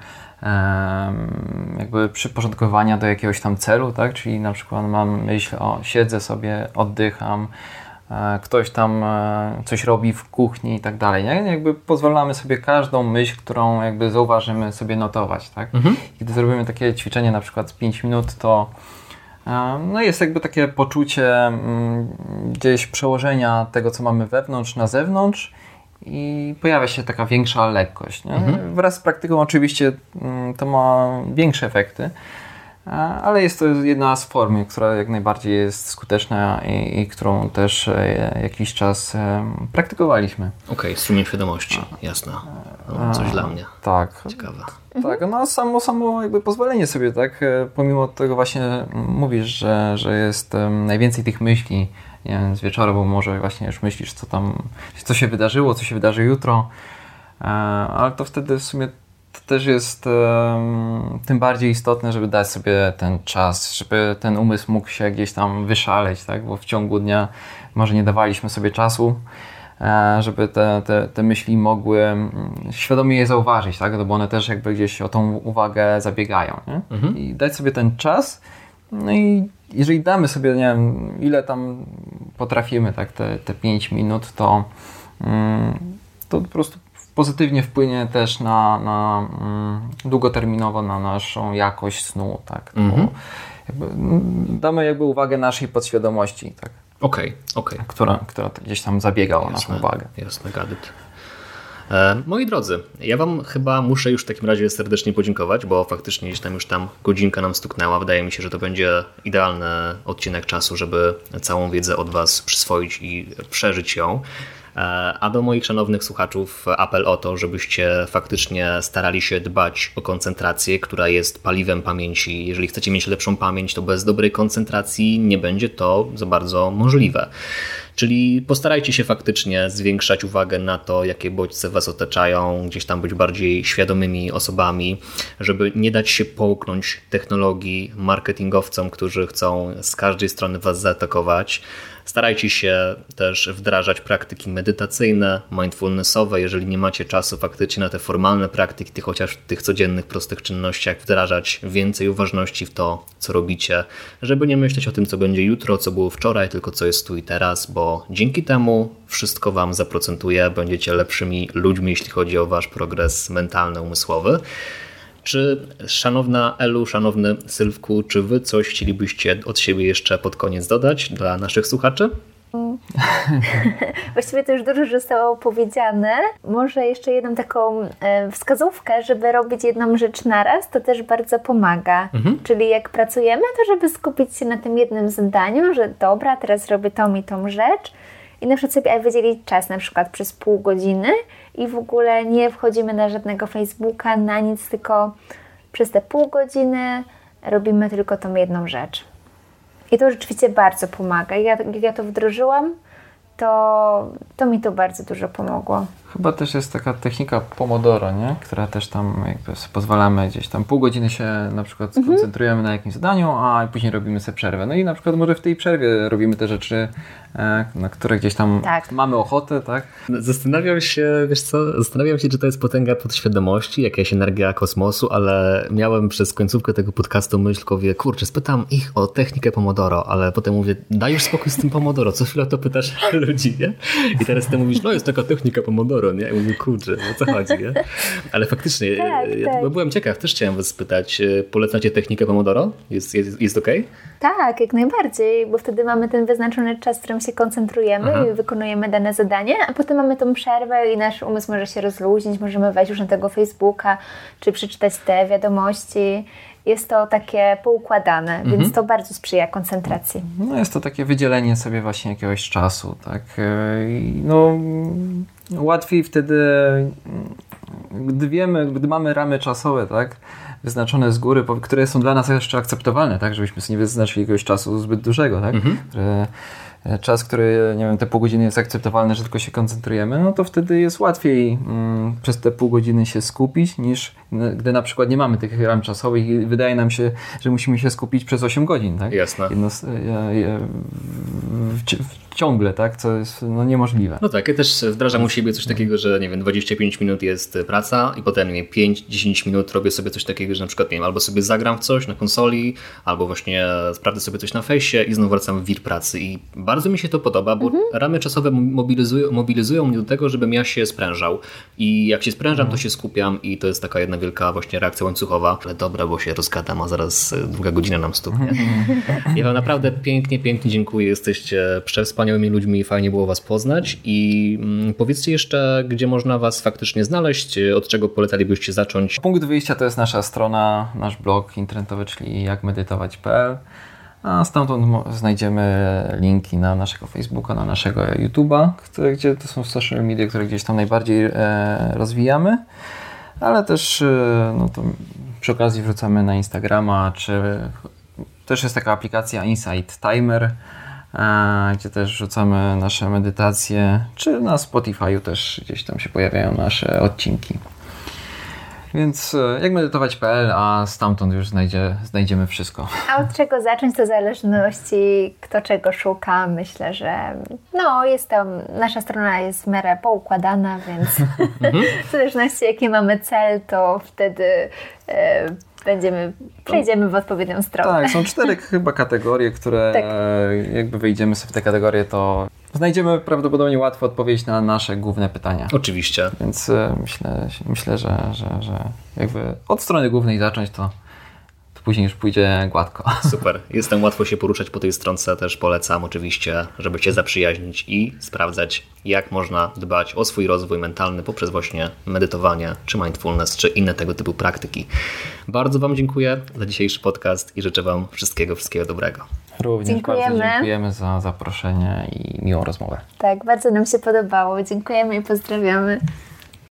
jakby przyporządkowania do jakiegoś tam celu, tak? Czyli na przykład mam myśl o siedzę sobie, oddycham, E, ktoś tam e, coś robi w kuchni i tak dalej. Jakby pozwalamy sobie każdą myśl, którą jakby zauważymy sobie notować. Tak? Mhm. Gdy zrobimy takie ćwiczenie na przykład z 5 minut, to e, no jest jakby takie poczucie mm, gdzieś przełożenia tego, co mamy wewnątrz na zewnątrz i pojawia się taka większa lekkość. Mhm. Wraz z praktyką oczywiście mm, to ma większe efekty, ale jest to jedna z form, która jak najbardziej jest skuteczna i, i którą też e, jakiś czas e, praktykowaliśmy. Okej, okay, strumień świadomości, jasne. No, coś dla mnie. Tak. Ciekawe. Tak, no samo, samo jakby pozwolenie sobie, tak, e, pomimo tego właśnie mówisz, że, że jest najwięcej tych myśli, nie wiem, z wieczora, bo może właśnie już myślisz, co tam, co się wydarzyło, co się wydarzy jutro, ale to wtedy w sumie to też jest um, tym bardziej istotne, żeby dać sobie ten czas, żeby ten umysł mógł się gdzieś tam wyszaleć, tak? bo w ciągu dnia może nie dawaliśmy sobie czasu, e, żeby te, te, te myśli mogły mm, świadomie je zauważyć, tak? No bo one też jakby gdzieś o tą uwagę zabiegają. Mhm. I dać sobie ten czas, no i jeżeli damy sobie, nie wiem, ile tam potrafimy, tak, te, te 5 minut, to, mm, to po prostu pozytywnie wpłynie też na, na mm, długoterminowo na naszą jakość snu, tak? Mhm. Jakby, mm, damy jakby uwagę naszej podświadomości, tak? Okej, okay, okej. Okay. Która, która gdzieś tam zabiega o naszą uwagę. Jasne, gadyt. E, moi drodzy, ja Wam chyba muszę już w takim razie serdecznie podziękować, bo faktycznie gdzieś tam już tam godzinka nam stuknęła. Wydaje mi się, że to będzie idealny odcinek czasu, żeby całą wiedzę od Was przyswoić i przeżyć ją. A do moich szanownych słuchaczów apel o to, żebyście faktycznie starali się dbać o koncentrację, która jest paliwem pamięci. Jeżeli chcecie mieć lepszą pamięć, to bez dobrej koncentracji nie będzie to za bardzo możliwe. Czyli postarajcie się faktycznie zwiększać uwagę na to, jakie bodźce Was otaczają, gdzieś tam być bardziej świadomymi osobami, żeby nie dać się połknąć technologii marketingowcom, którzy chcą z każdej strony Was zaatakować. Starajcie się też wdrażać praktyki medytacyjne, mindfulnessowe. Jeżeli nie macie czasu faktycznie na te formalne praktyki, tych chociaż w tych codziennych, prostych czynnościach, wdrażać więcej uważności w to, co robicie, żeby nie myśleć o tym, co będzie jutro, co było wczoraj, tylko co jest tu i teraz, bo dzięki temu wszystko Wam zaprocentuje, będziecie lepszymi ludźmi, jeśli chodzi o Wasz progres mentalny, umysłowy. Czy szanowna Elu, szanowny Sylwku, czy wy coś chcielibyście od siebie jeszcze pod koniec dodać dla naszych słuchaczy? Właściwie to już dużo zostało powiedziane. Może jeszcze jedną taką e, wskazówkę, żeby robić jedną rzecz naraz, to też bardzo pomaga. Mhm. Czyli jak pracujemy, to żeby skupić się na tym jednym zadaniu, że dobra, teraz robię tą i tą rzecz i na przykład sobie wydzielić czas na przykład przez pół godziny i w ogóle nie wchodzimy na żadnego Facebooka, na nic, tylko przez te pół godziny robimy tylko tą jedną rzecz. I to rzeczywiście bardzo pomaga. Jak ja, jak ja to wdrożyłam, to, to mi to bardzo dużo pomogło. Chyba też jest taka technika Pomodoro, nie? która też tam jakby pozwalamy gdzieś tam pół godziny się na przykład mhm. skoncentrujemy na jakimś zadaniu, a później robimy sobie przerwę. No i na przykład może w tej przerwie robimy te rzeczy, na które gdzieś tam tak. mamy ochotę, tak? Zastanawiam się, wiesz co, zastanawiam się, czy to jest potęga podświadomości, jakaś energia kosmosu, ale miałem przez końcówkę tego podcastu myśl wie, kurczę, spytam ich o technikę Pomodoro, ale potem mówię, daj już spokój z tym Pomodoro, co chwilę to pytasz ludzi, nie? I teraz ty mówisz, no jest taka technika Pomodoro, nie? I mówię, kurczę, o co chodzi, nie? Ale faktycznie, Tak, ja tak. byłem ciekaw, też chciałem was spytać, e, polecacie technikę Pomodoro? Jest, jest, jest okej? Tak, jak najbardziej, bo wtedy mamy ten wyznaczony czas, w którym się koncentrujemy Aha. i wykonujemy dane zadanie, a potem mamy tą przerwę i nasz umysł może się rozluźnić, możemy wejść już na tego Facebooka, czy przeczytać te wiadomości. Jest to takie poukładane, więc to bardzo sprzyja koncentracji. No jest to takie wydzielenie sobie właśnie jakiegoś czasu, tak. E, No, łatwiej wtedy, gdy wiemy, gdy mamy ramy czasowe, tak, wyznaczone z góry, które są dla nas jeszcze akceptowalne, tak, żebyśmy sobie nie wyznaczyli jakiegoś czasu zbyt dużego, tak, które, e, czas, który, nie wiem, te pół godziny jest akceptowalny, że tylko się koncentrujemy, no to wtedy jest łatwiej mm, przez te pół godziny się skupić, niż gdy na przykład nie mamy tych ram czasowych i wydaje nam się, że musimy się skupić przez 8 godzin, tak? Jasne. Jedno, e, e, w, w, ciągle, tak? Co jest no, niemożliwe. No tak, ja też wdrażam u siebie coś takiego, że nie wiem, 25 minut jest praca i potem nie wiem, 5-10 minut robię sobie coś takiego, że na przykład nie wiem, albo sobie zagram w coś na konsoli, albo właśnie sprawdzę sobie coś na fejsie i znowu wracam w wir pracy i bardzo mi się to podoba, bo ramy czasowe mobilizują, mobilizują mnie do tego, żebym ja się sprężał i jak się sprężam, to się skupiam i to jest taka jedna wielka właśnie reakcja łańcuchowa, ale dobra, bo się rozgadam, a zaraz e, druga godzina nam stuknie. Ja wam naprawdę pięknie, pięknie dziękuję, jesteście przewspaniałymi ludźmi, fajnie było was poznać i mm, powiedzcie jeszcze, gdzie można was faktycznie znaleźć, od czego polecalibyście zacząć. Punkt wyjścia to jest nasza strona, nasz blog internetowy, czyli jakmedytować.pl. A stamtąd znajdziemy linki na naszego Facebooka, na naszego YouTube'a, gdzie to są social media, które gdzieś tam najbardziej e, rozwijamy. Ale też e, no to przy okazji wrzucamy na Instagrama, czy też jest taka aplikacja Insight Timer, gdzie też rzucamy nasze medytacje, czy na Spotify'u też gdzieś tam się pojawiają nasze odcinki. Więc e, jak medytować.pl, a stamtąd już znajdzie, znajdziemy wszystko. A od czego zacząć, to w zależności kto czego szuka. Myślę, że no jest tam, nasza strona jest w miarę poukładana, więc w zależności jaki mamy cel, to wtedy e, będziemy, przejdziemy w odpowiednią stronę. Tak, są cztery chyba kategorie, które Tak. jakby wejdziemy sobie w te kategorie, to znajdziemy prawdopodobnie łatwo odpowiedź na nasze główne pytania. Oczywiście. Więc e, myślę, myślę że, że, że jakby od strony głównej zacząć, to później już pójdzie gładko. Super. Jestem łatwo się poruszać po tej stronce, też polecam oczywiście, żeby się zaprzyjaźnić i sprawdzać, jak można dbać o swój rozwój mentalny poprzez właśnie medytowanie, czy mindfulness, czy inne tego typu praktyki. Bardzo Wam dziękuję za dzisiejszy podcast i życzę Wam wszystkiego, wszystkiego dobrego. Również Dziękujemy. bardzo dziękujemy za zaproszenie i miłą rozmowę. Tak, bardzo nam się podobało. Dziękujemy i pozdrawiamy.